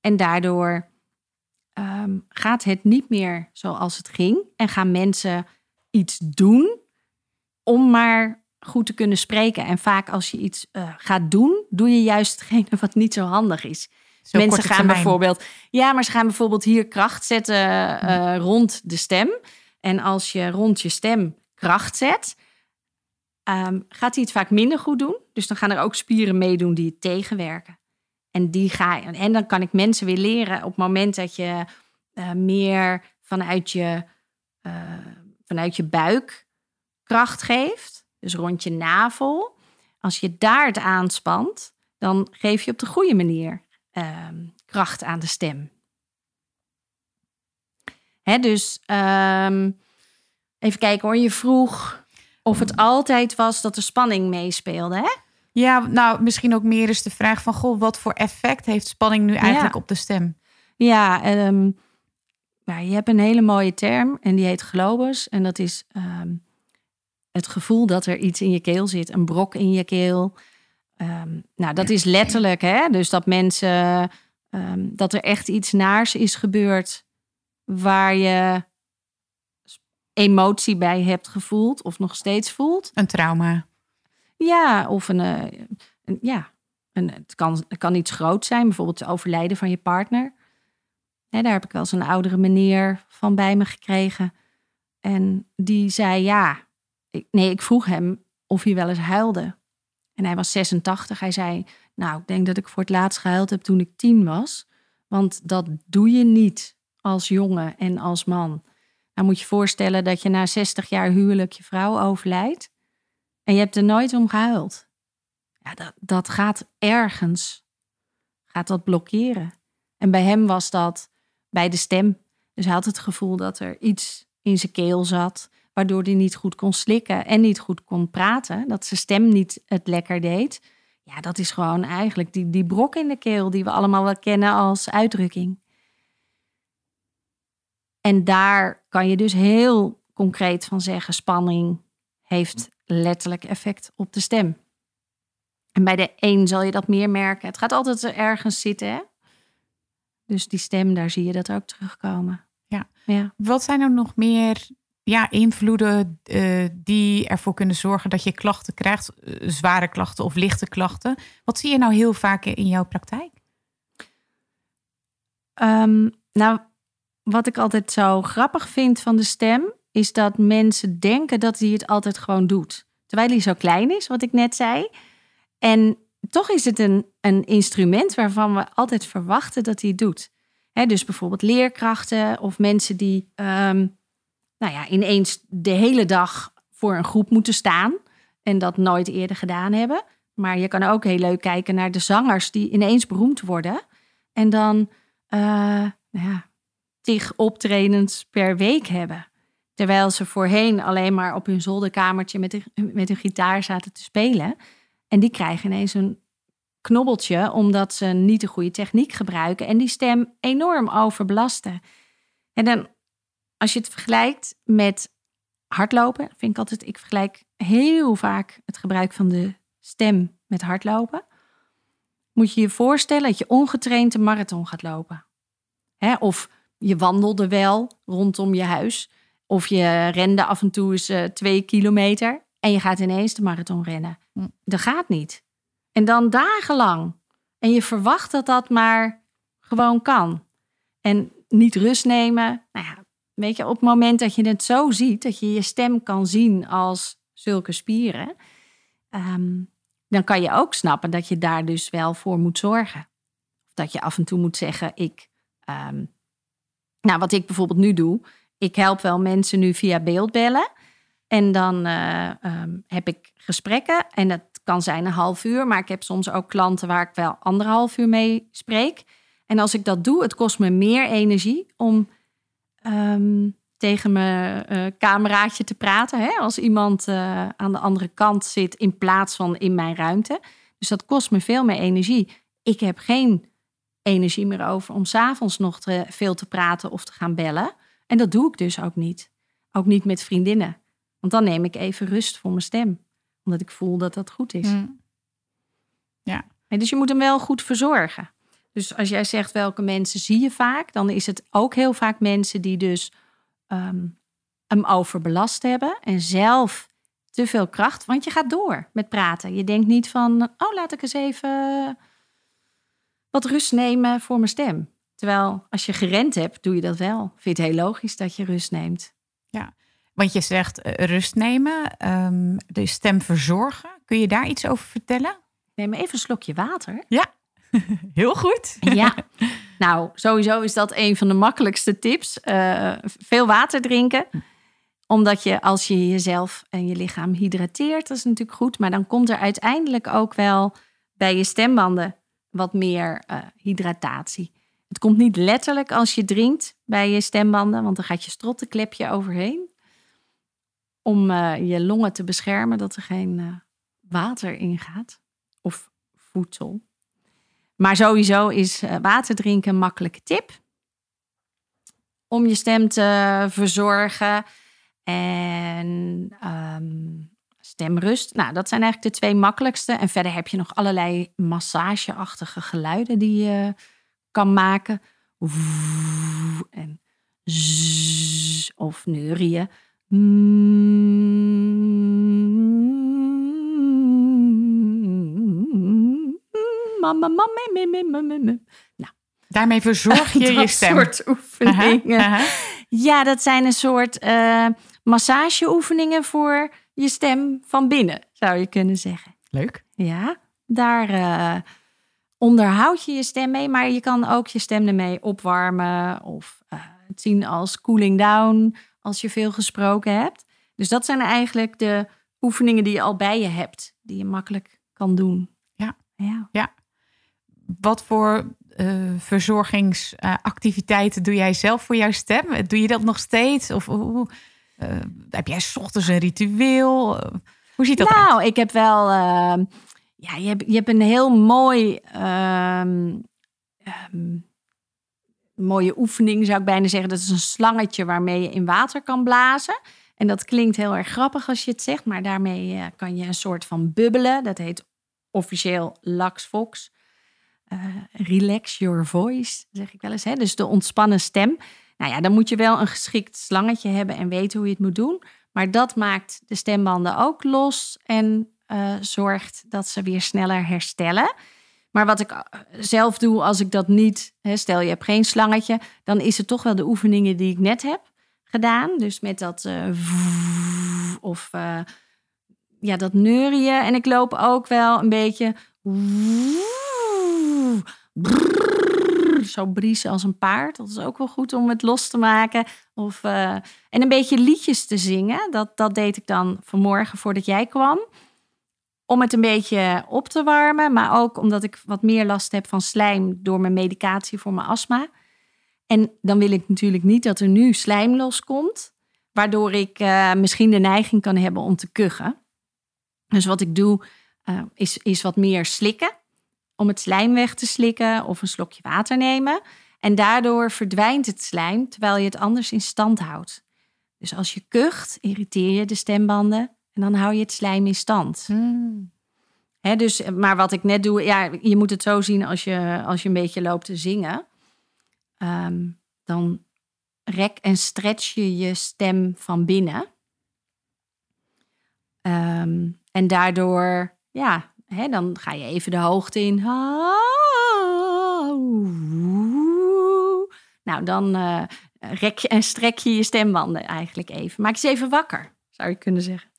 En daardoor ehm, gaat het niet meer zoals het ging. En gaan mensen iets doen om maar goed te kunnen spreken. En vaak als je iets uh, gaat doen, doe je juist hetgene wat niet zo handig is. Zo Mensen gaan termijn. bijvoorbeeld, ja, maar ze gaan bijvoorbeeld hier kracht zetten eh, rond de stem. En als je rond je stem kracht zet, ehm, gaat hij het vaak minder goed doen. Dus dan gaan er ook spieren meedoen die het tegenwerken. En, die ga je, en dan kan ik mensen weer leren op het moment dat je eh, meer vanuit je, eh, vanuit je buik kracht geeft. Dus rond je navel. Als je daar het aanspant, dan geef je op de goede manier ehm, kracht aan de stem. Hè, dus ehm, even kijken hoor. Je vroeg of het altijd was dat er spanning meespeelde. Hè? Ja, nou, misschien ook meer is de vraag van... Goh, wat voor effect heeft spanning nu eigenlijk Ja. op de stem? Ja, ehm, nou, je hebt een hele mooie term en die heet globus. En dat is ehm, het gevoel dat er iets in je keel zit, een brok in je keel. Ehm, nou, dat is letterlijk, hè? Dus dat mensen, ehm, dat er echt iets naars is gebeurd waar je emotie bij hebt gevoeld of nog steeds voelt. Een trauma. Ja, of een, eh, een ja, een, het, kan, het kan iets groots zijn, bijvoorbeeld het overlijden van je partner. Daar heb ik wel eens een oudere meneer van bij me gekregen. En die zei ja. Ik, nee, ik vroeg hem of hij wel eens huilde. En hij was 86. Hij zei, nou, ik denk dat ik voor het laatst gehuild heb toen ik tien was. Want dat doe je niet als jongen en als man. Nou moet je voorstellen dat je na 60 jaar huwelijk je vrouw overlijdt. En je hebt er nooit om gehuild. Ja, dat, dat gaat ergens, gaat dat blokkeren. En bij hem was dat bij de stem. Dus hij had het gevoel dat er iets in zijn keel zat, waardoor hij niet goed kon slikken en niet goed kon praten. Dat zijn stem niet het lekker deed. Ja, dat is gewoon eigenlijk die, die brok in de keel die we allemaal wel kennen als uitdrukking. En daar kan je dus heel concreet van zeggen: spanning heeft letterlijk effect op de stem. En bij de een zal je dat meer merken. Het gaat altijd ergens zitten, hè? Dus die stem, daar zie je dat ook terugkomen. Ja. ja. Wat zijn er nog meer ja, invloeden eh, die ervoor kunnen zorgen dat je klachten krijgt? eh, zware klachten of lichte klachten. Wat zie je nou heel vaak in jouw praktijk? Ehm, nou, wat ik altijd zo grappig vind van de stem, is dat mensen denken dat hij het altijd gewoon doet. Terwijl hij zo klein is, wat ik net zei. En toch is het een, een instrument waarvan we altijd verwachten dat hij doet. Dus bijvoorbeeld leerkrachten of mensen die ehm, nou ja, ineens de hele dag voor een groep moeten staan en dat nooit eerder gedaan hebben. Maar je kan ook heel leuk kijken naar de zangers die ineens beroemd worden en dan nou ja, optredens per week hebben. Terwijl ze voorheen alleen maar op hun zolderkamertje met, met hun gitaar zaten te spelen. En die krijgen ineens een knobbeltje omdat ze niet de goede techniek gebruiken en die stem enorm overbelasten. En dan, als je het vergelijkt met hardlopen, vind ik altijd, ik vergelijk heel vaak het gebruik van de stem met hardlopen. Moet je je voorstellen dat je ongetraind een marathon gaat lopen. Hè? Of je wandelde wel rondom je huis. Of je rende af en toe eens uh, twee kilometer. En je gaat ineens de marathon rennen. Hm. Dat gaat niet. En dan dagenlang. En je verwacht dat dat maar gewoon kan. En niet rust nemen. Nou ja, weet je, op het moment dat je het zo ziet, dat je je stem kan zien als zulke spieren, um, dan kan je ook snappen dat je daar dus wel voor moet zorgen. Dat je af en toe moet zeggen, ik, um, nou wat ik bijvoorbeeld nu doe, ik help wel mensen nu via beeldbellen. En dan uh, um, heb ik gesprekken en dat kan zijn een half uur, maar ik heb soms ook klanten waar ik wel anderhalf uur mee spreek. En als ik dat doe, het kost me meer energie om um, tegen mijn uh, cameraatje te praten. Hè? Als iemand uh, aan de andere kant zit in plaats van in mijn ruimte. Dus dat kost me veel meer energie. Ik heb geen energie meer over om s'avonds nog te, veel te praten of te gaan bellen. En dat doe ik dus ook niet. Ook niet met vriendinnen. Want dan neem ik even rust voor mijn stem. Omdat ik voel dat dat goed is. Mm. Ja. En dus je moet hem wel goed verzorgen. Dus als jij zegt welke mensen zie je vaak, dan is het ook heel vaak mensen die dus ehm, hem overbelast hebben en zelf te veel kracht, want je gaat door met praten. Je denkt niet van, oh laat ik eens even wat rust nemen voor mijn stem. Terwijl als je gerend hebt, doe je dat wel. Vind je het heel logisch dat je rust neemt. Ja, want je zegt uh, rust nemen, um, de stem verzorgen. Kun je daar iets over vertellen? Neem even een slokje water. Ja, heel goed. Ja, nou sowieso is dat een van de makkelijkste tips. Uh, veel water drinken omdat je als je jezelf en je lichaam hydrateert, dat is natuurlijk goed. Maar dan komt er uiteindelijk ook wel bij je stembanden wat meer uh, hydratatie. Het komt niet letterlijk als je drinkt bij je stembanden, want dan gaat je strottenklepje overheen. Om uh, je longen te beschermen dat er geen uh, water ingaat of voedsel. Maar sowieso is water drinken een makkelijke tip. Om je stem te verzorgen. En um, stemrust. Nou, dat zijn eigenlijk de twee makkelijkste. En verder heb je nog allerlei massageachtige geluiden die je kan maken. En zzz, of neurieën. Nou, Daarmee verzorg je je stem. soort oefeningen. Uh -huh. Ja, dat zijn een soort uh, massageoefeningen voor je stem van binnen, zou je kunnen zeggen. Leuk. Ja, daar uh, onderhoud je je stem mee, maar je kan ook je stem ermee opwarmen of uh, het zien als cooling down als je veel gesproken hebt. Dus dat zijn eigenlijk de oefeningen die je al bij je hebt, die je makkelijk kan doen. Ja. Ja. ja. Wat voor uh, verzorgingsactiviteiten doe jij zelf voor jouw stem? Doe je dat nog steeds? Of uh, heb jij ochtends een ritueel? hoe ziet dat nou, uit? Nou, ik heb wel... Uh, ja, je hebt, je hebt een heel mooi... Um, um, mooie oefening, zou ik bijna zeggen. Dat is een slangetje waarmee je in water kan blazen. En dat klinkt heel erg grappig als je het zegt. Maar daarmee kan je een soort van bubbelen. Dat heet officieel Lax Fox. Uh, relax your voice, zeg ik wel eens. Hè? Dus de ontspannen stem. Nou ja, dan moet je wel een geschikt slangetje hebben en weten hoe je het moet doen. Maar dat maakt de stembanden ook los en uh, zorgt dat ze weer sneller herstellen. Maar wat ik zelf doe als ik dat niet, hè, stel je hebt geen slangetje, dan is het toch wel de oefeningen die ik net heb gedaan. Dus met dat uh, of ja, dat neurien. En ik loop ook wel een beetje zo briesen als een paard. Dat is ook wel goed om het los te maken. Of, en een beetje liedjes te zingen. Dat, dat deed ik dan vanmorgen voordat jij kwam. Om het een beetje op te warmen. Maar ook omdat ik wat meer last heb van slijm door mijn medicatie voor mijn astma. En dan wil ik natuurlijk niet dat er nu slijm loskomt. Waardoor ik uh, misschien de neiging kan hebben om te kuchen. Dus wat ik doe, uh, is, is wat meer slikken om het slijm weg te slikken of een slokje water nemen. En daardoor verdwijnt het slijm terwijl je het anders in stand houdt. Dus als je kucht, irriteer je de stembanden en dan hou je het slijm in stand. Hmm. He, dus, maar wat ik net doe, ja, je moet het zo zien als je, als je een beetje loopt te zingen. Um, dan rek en stretch je je stem van binnen. Um, en daardoor ja, Hè, dan ga je even de hoogte in. Nou, dan uh, rek je en strek je je stembanden eigenlijk even. Maak eens even wakker, zou je kunnen zeggen.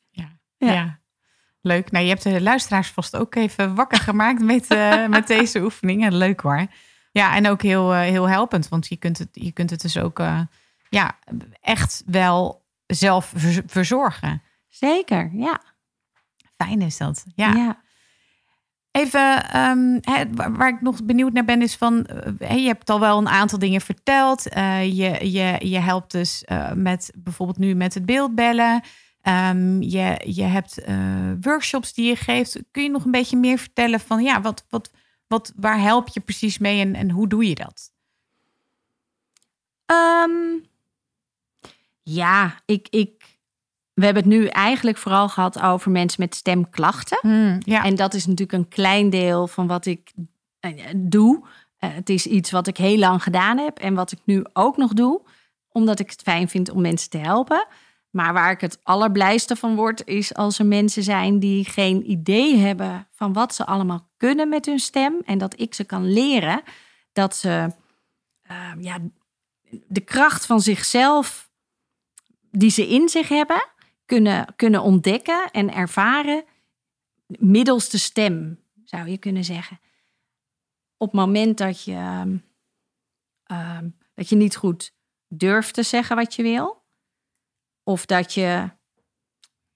Ja, leuk. Nou, je hebt de luisteraars vast ook even wakker gemaakt met, uh, met deze oefeningen. Leuk hoor. Ja, en ook heel, uh, heel helpend, want je kunt het, je kunt het dus ook ja, echt wel zelf verzorgen. Zeker, ja. Fijn is dat. ja. ja. Even, um, waar ik nog benieuwd naar ben, is van, je hebt al wel een aantal dingen verteld. Uh, je, je, je helpt dus uh, met bijvoorbeeld nu met het beeldbellen. Um, je, je hebt workshops die je geeft. Kun je nog een beetje meer vertellen van, ja, wat, wat, wat, waar help je precies mee en, en hoe doe je dat? Um, ja, ik, ik, we hebben het nu eigenlijk vooral gehad over mensen met stemklachten. Mm, ja. En dat is natuurlijk een klein deel van wat ik doe. Eh, het is iets wat ik heel lang gedaan heb en wat ik nu ook nog doe, omdat ik het fijn vind om mensen te helpen. Maar waar ik het allerblijste van word, is als er mensen zijn die geen idee hebben van wat ze allemaal kunnen met hun stem. En dat ik ze kan leren dat ze uh, ja, de kracht van zichzelf, die ze in zich hebben, kunnen, kunnen ontdekken en ervaren middels de stem, zou je kunnen zeggen. Op het moment dat je, uh, dat je niet goed durft te zeggen wat je wil of dat je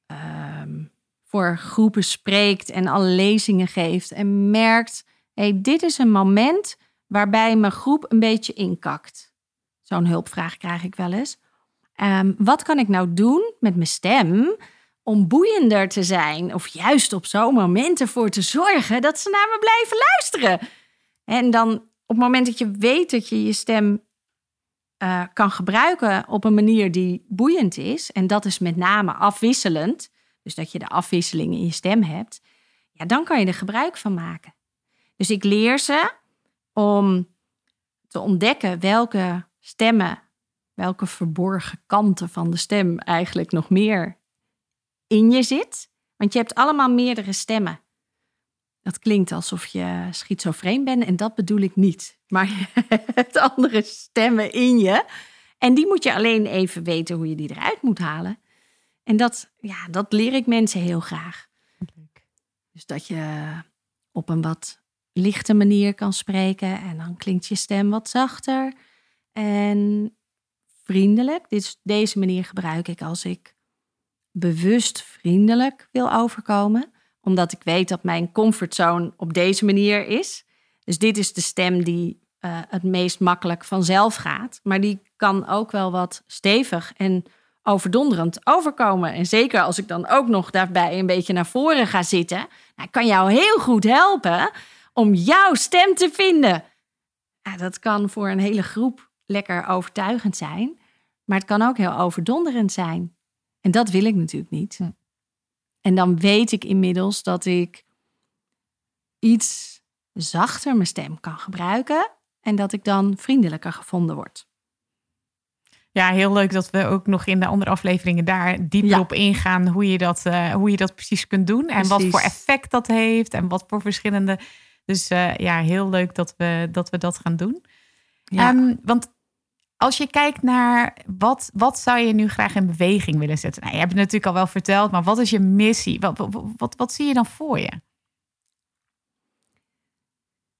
ehm, voor groepen spreekt en alle lezingen geeft en merkt, hey, dit is een moment waarbij mijn groep een beetje inkakt. Zo'n hulpvraag krijg ik wel eens. Ehm, wat kan ik nou doen met mijn stem om boeiender te zijn? Of juist op zo'n moment ervoor te zorgen dat ze naar me blijven luisteren. En dan op het moment dat je weet dat je je stem uh, kan gebruiken op een manier die boeiend is, en dat is met name afwisselend, dus dat je de afwisseling in je stem hebt, ja, dan kan je er gebruik van maken. Dus ik leer ze om te ontdekken welke stemmen, welke verborgen kanten van de stem eigenlijk nog meer in je zit. Want je hebt allemaal meerdere stemmen. Dat klinkt alsof je schizofreen bent en dat bedoel ik niet. Maar je hebt andere stemmen in je. En die moet je alleen even weten hoe je die eruit moet halen. En dat, ja, dat leer ik mensen heel graag. Dus dat je op een wat lichte manier kan spreken en dan klinkt je stem wat zachter en vriendelijk. Deze manier gebruik ik als ik bewust vriendelijk wil overkomen omdat ik weet dat mijn comfortzone op deze manier is. Dus dit is de stem die uh, het meest makkelijk vanzelf gaat. Maar die kan ook wel wat stevig en overdonderend overkomen. En zeker als ik dan ook nog daarbij een beetje naar voren ga zitten, nou, kan jou heel goed helpen om jouw stem te vinden. Ja, dat kan voor een hele groep lekker overtuigend zijn, maar het kan ook heel overdonderend zijn. En dat wil ik natuurlijk niet. En dan weet ik inmiddels dat ik iets zachter mijn stem kan gebruiken en dat ik dan vriendelijker gevonden word. Ja, heel leuk dat we ook nog in de andere afleveringen daar dieper op ingaan hoe je, dat, uh, hoe je dat precies kunt doen en wat voor effect dat heeft en wat voor verschillende. Dus uh, ja, heel leuk dat we dat, we dat gaan doen. Ja. Um, want als je kijkt naar wat, wat zou je nu graag in beweging willen zetten? Nou, je hebt het natuurlijk al wel verteld, maar wat is je missie? Wat, wat, wat, wat zie je dan voor je?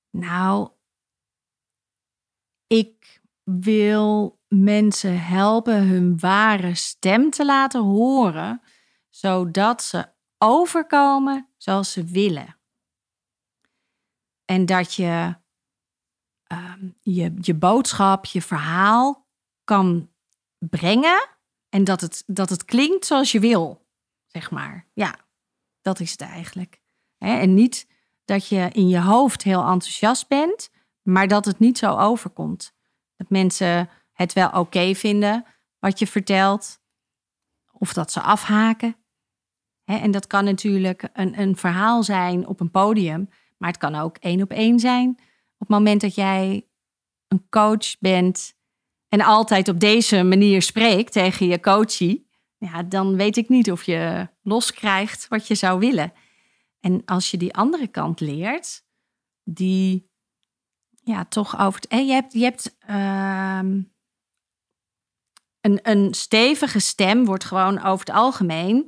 Nou, ik wil mensen helpen hun ware stem te laten horen, zodat ze overkomen zoals ze willen. En dat je Ehm, je, je boodschap, je verhaal kan brengen en dat het, dat het klinkt zoals je wil, zeg maar. Ja, dat is het eigenlijk. En niet dat je in je hoofd heel enthousiast bent, maar dat het niet zo overkomt. Dat mensen het wel oké vinden wat je vertelt, of dat ze afhaken. En dat kan natuurlijk een, een verhaal zijn op een podium, maar het kan ook één op één zijn op het moment dat jij een coach bent en altijd op deze manier spreekt tegen je coachie, ja, dan weet ik niet of je loskrijgt wat je zou willen. En als je die andere kant leert, die ja, toch over het. je hebt, je hebt ehm, een, een stevige stem, wordt gewoon over het algemeen.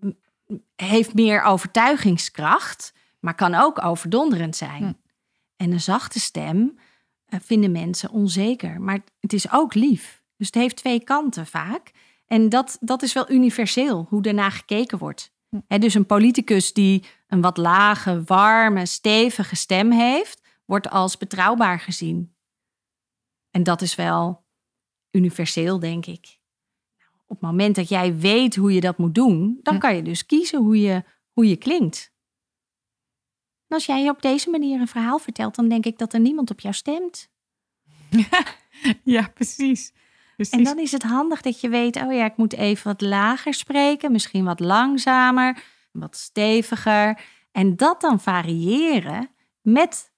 Uh, heeft meer overtuigingskracht, maar kan ook overdonderend zijn. Hm. En een zachte stem uh, vinden mensen onzeker. Maar het is ook lief. Dus het heeft twee kanten vaak. En dat, dat is wel universeel, hoe daarna gekeken wordt. Hm. dus een politicus die een wat lage, warme, stevige stem heeft, wordt als betrouwbaar gezien. En dat is wel universeel, denk ik. Op het moment dat jij weet hoe je dat moet doen, dan kan je dus kiezen hoe je, hoe je klinkt als jij op deze manier een verhaal vertelt, dan denk ik dat er niemand op jou stemt. ja, precies. precies. En dan is het handig dat je weet, oh ja, ik moet even wat lager spreken, misschien wat langzamer, wat steviger. En dat dan variëren met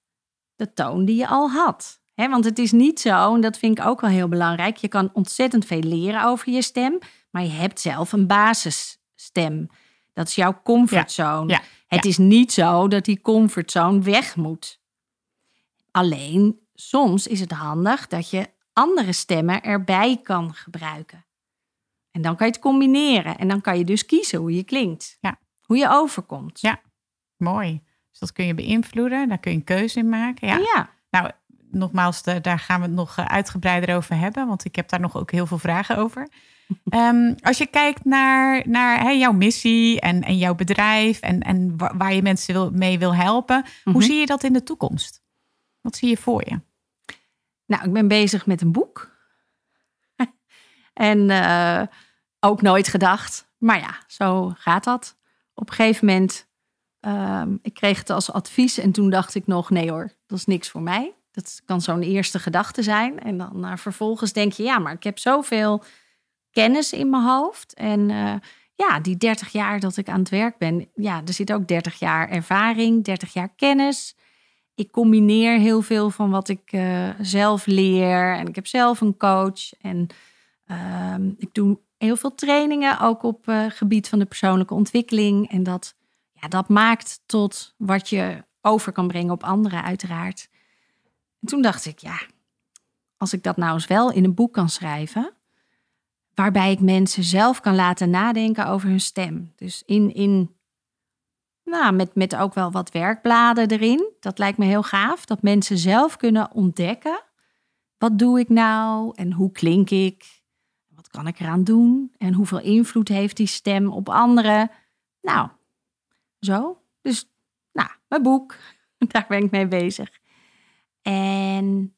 de toon die je al had. Want het is niet zo, en dat vind ik ook wel heel belangrijk. Je kan ontzettend veel leren over je stem, maar je hebt zelf een basisstem. Dat is jouw comfortzone. ja, Het is niet zo dat die comfortzone weg moet. Alleen soms is het handig dat je andere stemmen erbij kan gebruiken. En dan kan je het combineren. En dan kan je dus kiezen hoe je klinkt. Ja. Hoe je overkomt. Ja. Mooi. Dus dat kun je beïnvloeden. Daar kun je een keuze in maken. Ja. ja. Nou, nogmaals, de- daar gaan we het nog eh, uitgebreider over hebben. Want ik heb daar nog ook heel veel vragen over. Ehm, als je kijkt naar, naar hè, jouw missie en, en jouw bedrijf... en, en wa- waar je mensen wil, mee wil helpen... Mhm. hoe zie je dat in de toekomst? Wat zie je voor je? Nou, ik ben bezig met een boek. en eh, ook nooit gedacht. Maar ja, zo gaat dat. Op een gegeven moment, ehm, ik kreeg het als advies en toen dacht ik nog, nee hoor, dat is niks voor mij. Dat kan zo'n eerste gedachte zijn. En dan eh, vervolgens denk je, ja, maar ik heb zoveel kennis in mijn hoofd. En eh, ja, die 30 jaar dat ik aan het werk ben, ja, er zit ook 30 jaar ervaring, 30 jaar kennis ik combineer heel veel van wat ik eh, zelf leer. En ik heb zelf een coach. En ehm, ik doe heel veel trainingen, ook op eh, gebied van de persoonlijke ontwikkeling. En dat, ja, dat maakt tot wat je over kan brengen op anderen, uiteraard. En toen dacht ik, ja, als ik dat nou eens wel in een boek kan schrijven. Waarbij ik mensen zelf kan laten nadenken over hun stem. Dus in, in nou, met, met ook wel wat werkbladen erin. Dat lijkt me heel gaaf. Dat mensen zelf kunnen ontdekken. Wat doe ik nou? En hoe klink ik? Wat kan ik eraan doen? En hoeveel invloed heeft die stem op anderen? Nou, zo. Dus, nou, mijn boek. Daar ben ik mee bezig. En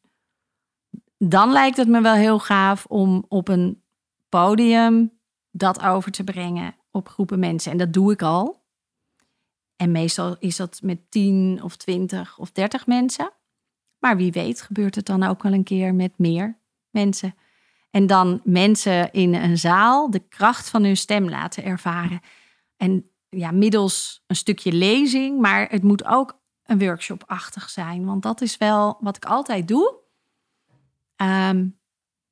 dan lijkt het me wel heel gaaf om op een podium dat over te brengen op groepen mensen. En dat doe ik al. En meestal is dat met 10 of 20 of 30 mensen. Maar wie weet gebeurt het dan ook wel een keer met meer mensen. En dan mensen in een zaal de kracht van hun stem laten ervaren. En ja, middels een stukje lezing, maar het moet ook een workshop-achtig zijn. Want dat is wel wat ik altijd doe. Ehm,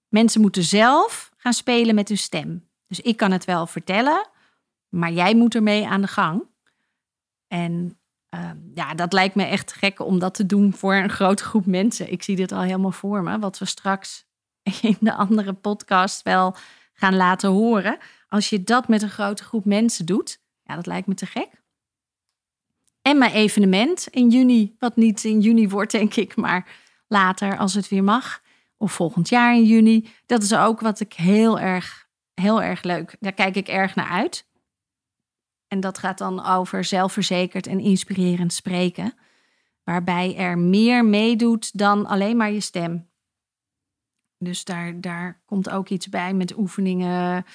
mensen moeten zelf gaan spelen met hun stem. Dus ik kan het wel vertellen, maar jij moet ermee aan de gang. En ehm, ja, dat lijkt me echt gek om dat te doen voor een grote groep mensen. Ik zie dit al helemaal voor me, wat we straks in de andere podcast wel gaan laten horen. Als je dat met een grote groep mensen doet, ja, dat lijkt me te gek. En mijn evenement in juni, wat niet in juni wordt, denk ik, maar later als het weer mag. Of volgend jaar in juni. Dat is ook wat ik heel erg, heel erg leuk. Daar kijk ik erg naar uit. En dat gaat dan over zelfverzekerd en inspirerend spreken. Waarbij er meer meedoet dan alleen maar je stem. Dus daar, daar komt ook iets bij met oefeningen,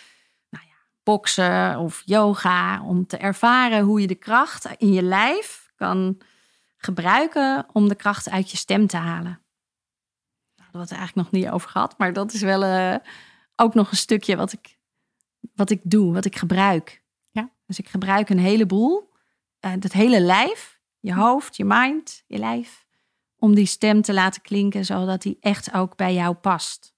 nou ja, boksen of yoga. Om te ervaren hoe je de kracht in je lijf kan gebruiken om de kracht uit je stem te halen. We het eigenlijk nog niet over gehad, maar dat is wel eh, ook nog een stukje wat ik, wat ik doe, wat ik gebruik. Dus ik gebruik een heleboel. Uh, het hele lijf, je hoofd, je mind, je lijf. Om die stem te laten klinken zodat die echt ook bij jou past.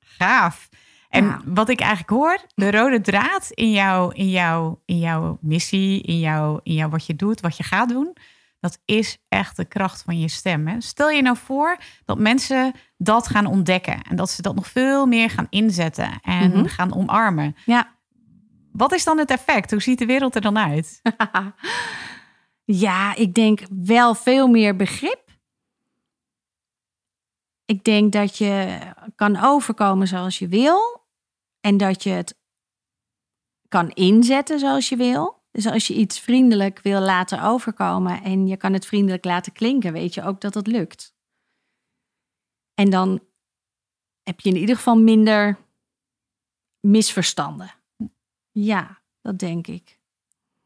Gaaf. En Ja. wat ik eigenlijk hoor, de rode draad in, jou, in, jou, in jouw missie, in, jou, in jou wat je doet, wat je gaat doen, dat is echt de kracht van je stem. Hè? Stel je nou voor dat mensen dat gaan ontdekken en dat ze dat nog veel meer gaan inzetten en Mhm. gaan omarmen. Ja. Wat is dan het effect? Hoe ziet de wereld er dan uit? ja, ik denk wel veel meer begrip. Ik denk dat je kan overkomen zoals je wil. En dat je het kan inzetten zoals je wil. Dus als je iets vriendelijk wil laten overkomen en je kan het vriendelijk laten klinken, weet je ook dat het lukt. En dan heb je in ieder geval minder misverstanden. Ja, dat denk ik.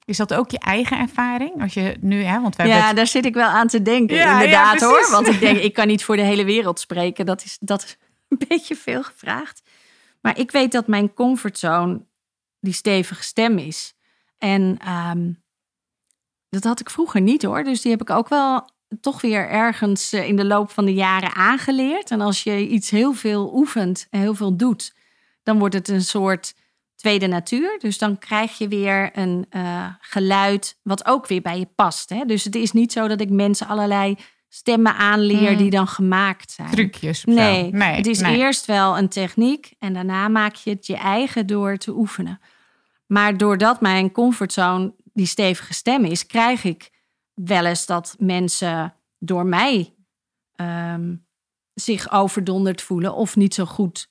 Is dat ook je eigen ervaring? Als je nu, hè, want hebben Ja, het- daar zit ik wel aan te denken. Ja, ja, inderdaad hoor. Want ik denk, ik kan niet voor de hele wereld spreken. Dat is, dat is een beetje veel gevraagd. Maar ik weet dat mijn comfortzone die stevige stem is. En ehm, dat had ik vroeger niet hoor. Dus die heb ik ook wel toch weer ergens eh, in de loop van de jaren aangeleerd. En als je iets heel veel oefent en heel veel doet, dan wordt het een soort tweede natuur. Dus dan krijg je weer een uh, geluid wat ook weer bij je past. Hè? Dus het is niet zo dat ik mensen allerlei stemmen aanleer Mm. die dan gemaakt zijn. Trucjes Nee, nee, het is nee. eerst wel een techniek en daarna maak je het je eigen door te oefenen. Maar doordat mijn comfortzone die stevige stem is, krijg ik wel eens dat mensen door mij ehm, zich overdonderd voelen of niet zo goed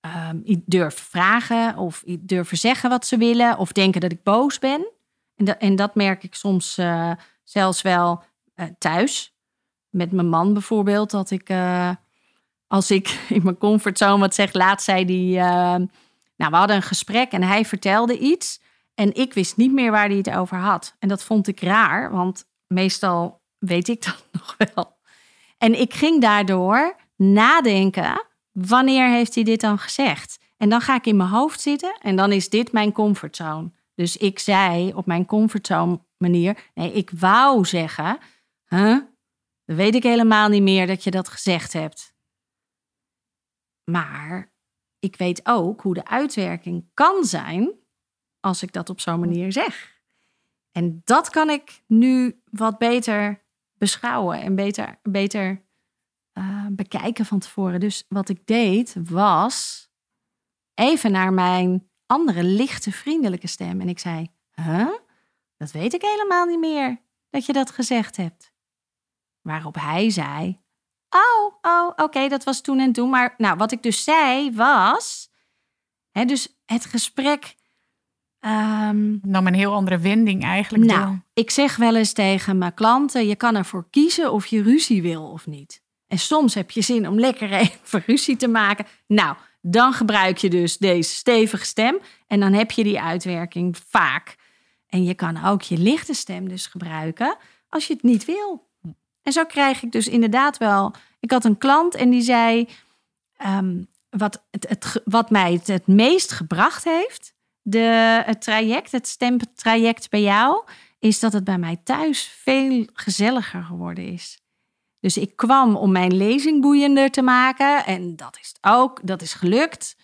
ehm, i- durven vragen of durven zeggen wat ze willen of denken dat ik boos ben. En, dat en dat merk ik soms eh, zelfs wel eh, thuis. Met mijn man bijvoorbeeld, dat ik eh, als ik in mijn comfortzone wat zeg, laat zei die. Nou, we hadden een gesprek en hij vertelde iets. En ik wist niet meer waar hij het over had. En dat vond ik raar, want meestal weet ik dat nog wel. En ik ging daardoor nadenken: wanneer heeft hij dit dan gezegd? En dan ga ik in mijn hoofd zitten en dan is dit mijn comfortzone. Dus ik zei op mijn comfortzone manier: nee, ik wou zeggen, huh? Dan weet ik helemaal niet meer dat je dat gezegd hebt. Maar ik weet ook hoe de uitwerking kan zijn als ik dat op zo'n manier zeg. En dat kan ik nu wat beter beschouwen en beter, beter eh, bekijken van tevoren. Dus wat ik deed was even naar mijn andere lichte vriendelijke stem. En ik zei, huh? Dat weet ik helemaal niet meer dat je dat gezegd hebt. Waarop hij zei, oh, oh, oké, dat was toen en toen. Maar nou, wat ik dus zei was, hè, dus het gesprek... ehm, Nam een heel andere wending eigenlijk. nou, door. ik zeg wel eens tegen mijn klanten: je kan ervoor kiezen of je ruzie wil of niet. En soms heb je zin om lekker even ruzie te maken. Nou, dan gebruik je dus deze stevige stem en dan heb je die uitwerking vaak. En je kan ook je lichte stem dus gebruiken als je het niet wil. En zo krijg ik dus inderdaad wel. Ik had een klant en die zei: ehm, wat, het, het, wat mij het, meest gebracht heeft, de, het traject, het stemtraject bij jou, is dat het bij mij thuis veel gezelliger geworden is. Dus ik kwam om mijn lezing boeiender te maken en dat is ook, dat is gelukt.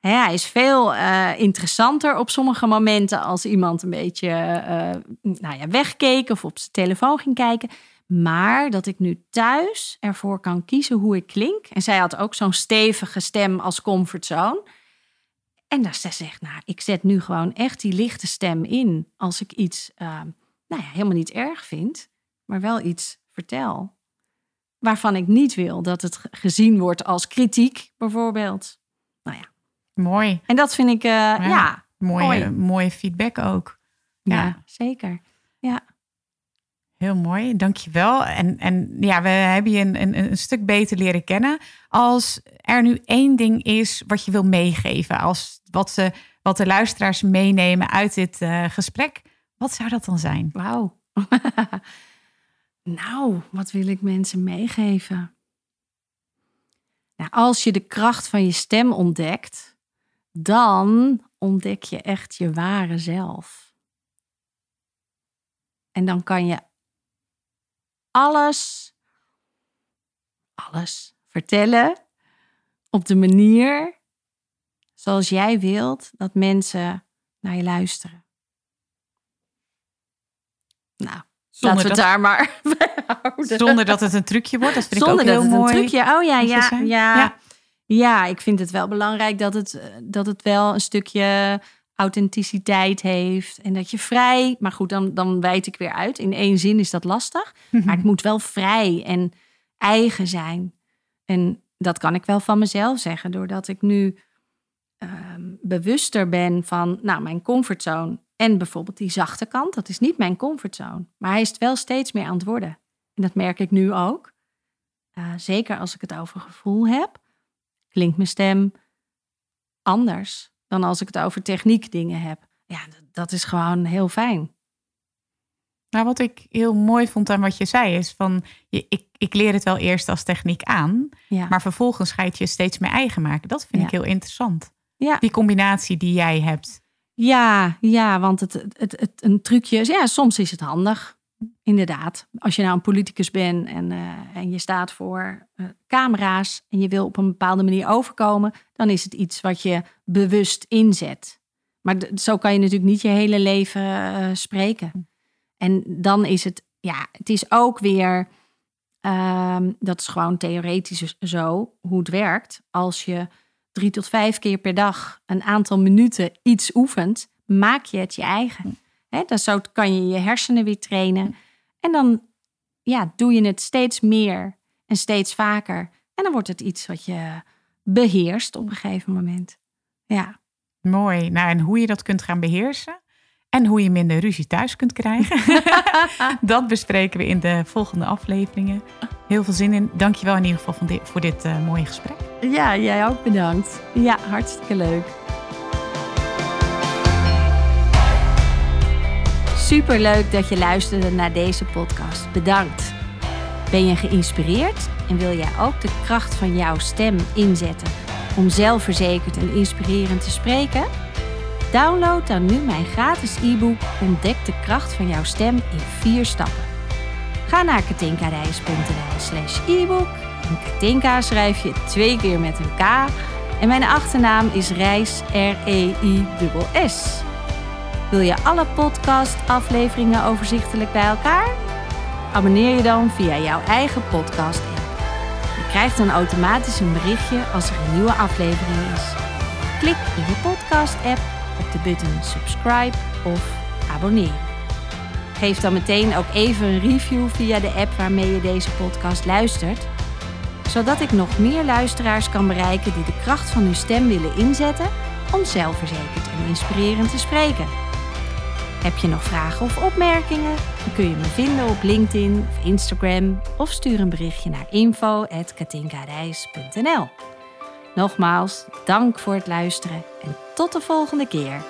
Hè, hij is veel eh, interessanter op sommige momenten als iemand een beetje eh, nou ja, wegkeek of op zijn telefoon ging kijken. Maar dat ik nu thuis ervoor kan kiezen hoe ik klink. En zij had ook zo'n stevige stem als comfortzone. En dat ze zegt, nou, ik zet nu gewoon echt die lichte stem in als ik iets eh, nou ja, helemaal niet erg vind, maar wel iets vertel. Waarvan ik niet wil dat het ge- gezien wordt als kritiek, bijvoorbeeld. Nou ja, Mooi. en dat vind ik, eh, ja, Mooie, Mooi. mooie feedback ook. ja. Ja. zeker. Heel mooi, dankjewel. En, en ja, we hebben je een, een, een stuk beter leren kennen. Als er nu één ding is wat je wil meegeven, als wat, ze, wat de luisteraars meenemen uit dit eh, gesprek, wat zou dat dan zijn? Wauw. nou, wat wil ik mensen meegeven? Nou, als je de kracht van je stem ontdekt, dan ontdek je echt je ware zelf. En dan kan je alles, alles vertellen op de manier zoals jij wilt dat mensen naar je luisteren. Nou, Zonder laten we dat, daar maar bij houden. zonder dat het een trucje wordt. Dat vind Zonder ik ook dat heel het mooi. een trucje. Oh ja, ja, ja, Ja. ja. ik vind het wel belangrijk dat het, eh, dat het wel een stukje authenticiteit heeft. En dat je vrij, maar goed, dan, dan wijd ik weer uit. In één zin is dat lastig. Maar het moet wel vrij en eigen zijn. En dat kan ik wel van mezelf zeggen, doordat ik nu ehm, bewuster ben van nou, mijn comfortzone. En bijvoorbeeld die zachte kant, dat is niet mijn comfortzone. Maar hij is het wel steeds meer aan het worden. En dat merk ik nu ook. Eh, zeker als ik het over gevoel heb, klinkt mijn stem anders dan als ik het over techniek dingen heb. Ja, dat, is gewoon heel fijn. Nou, wat ik heel mooi vond aan wat je zei, is van je, ik, ik leer het wel eerst als techniek aan, Ja. maar vervolgens ga je het je steeds meer eigen maken. Dat vind Ja. ik heel interessant. Ja. Die combinatie die jij hebt. Ja, ja, want het, het, het, een trucje is, ja, soms is het handig. Inderdaad. Als je nou een politicus bent en, uh, en je staat voor uh, camera's en je wil op een bepaalde manier overkomen, dan is het iets wat je bewust inzet. Maar zo kan je natuurlijk niet je hele leven uh, spreken. En dan is het, ja, het is ook weer, ehm, dat is gewoon theoretisch zo hoe het werkt. Als je drie tot vijf keer per dag een aantal minuten iets oefent, maak je het je eigen. He, dan zo kan je je hersenen weer trainen. En dan ja, doe je het steeds meer en steeds vaker. En dan wordt het iets wat je beheerst op een gegeven moment. Ja. Mooi. Nou, en hoe je dat kunt gaan beheersen en hoe je minder ruzie thuis kunt krijgen, dat bespreken we in de volgende afleveringen. Heel veel zin in. Dankjewel in ieder geval voor dit uh, mooie gesprek. Ja, jij ook bedankt. Ja, hartstikke leuk. Super leuk dat je luisterde naar deze podcast. Bedankt. Ben je geïnspireerd en wil jij ook de kracht van jouw stem inzetten om zelfverzekerd en inspirerend te spreken? Download dan nu mijn gratis e-book Ontdek de kracht van jouw stem in vier stappen. Ga naar katinkareis.nl slash e-book. En Katinka schrijf je twee keer met een K. En mijn achternaam is Reis, R-E-I-S-S. Wil je alle podcast-afleveringen overzichtelijk bij elkaar? Abonneer je dan via jouw eigen podcast-app. Je krijgt dan automatisch een berichtje als er een nieuwe aflevering is. Klik in je podcast-app op de button subscribe of abonneren. Geef dan meteen ook even een review via de app waarmee je deze podcast luistert, zodat ik nog meer luisteraars kan bereiken die de kracht van hun stem willen inzetten om zelfverzekerd en inspirerend te spreken. Heb je nog vragen of opmerkingen? Dan kun je me vinden op LinkedIn of Instagram of stuur een berichtje naar info.katinkareis.nl. Nogmaals, dank voor het luisteren en tot de volgende keer.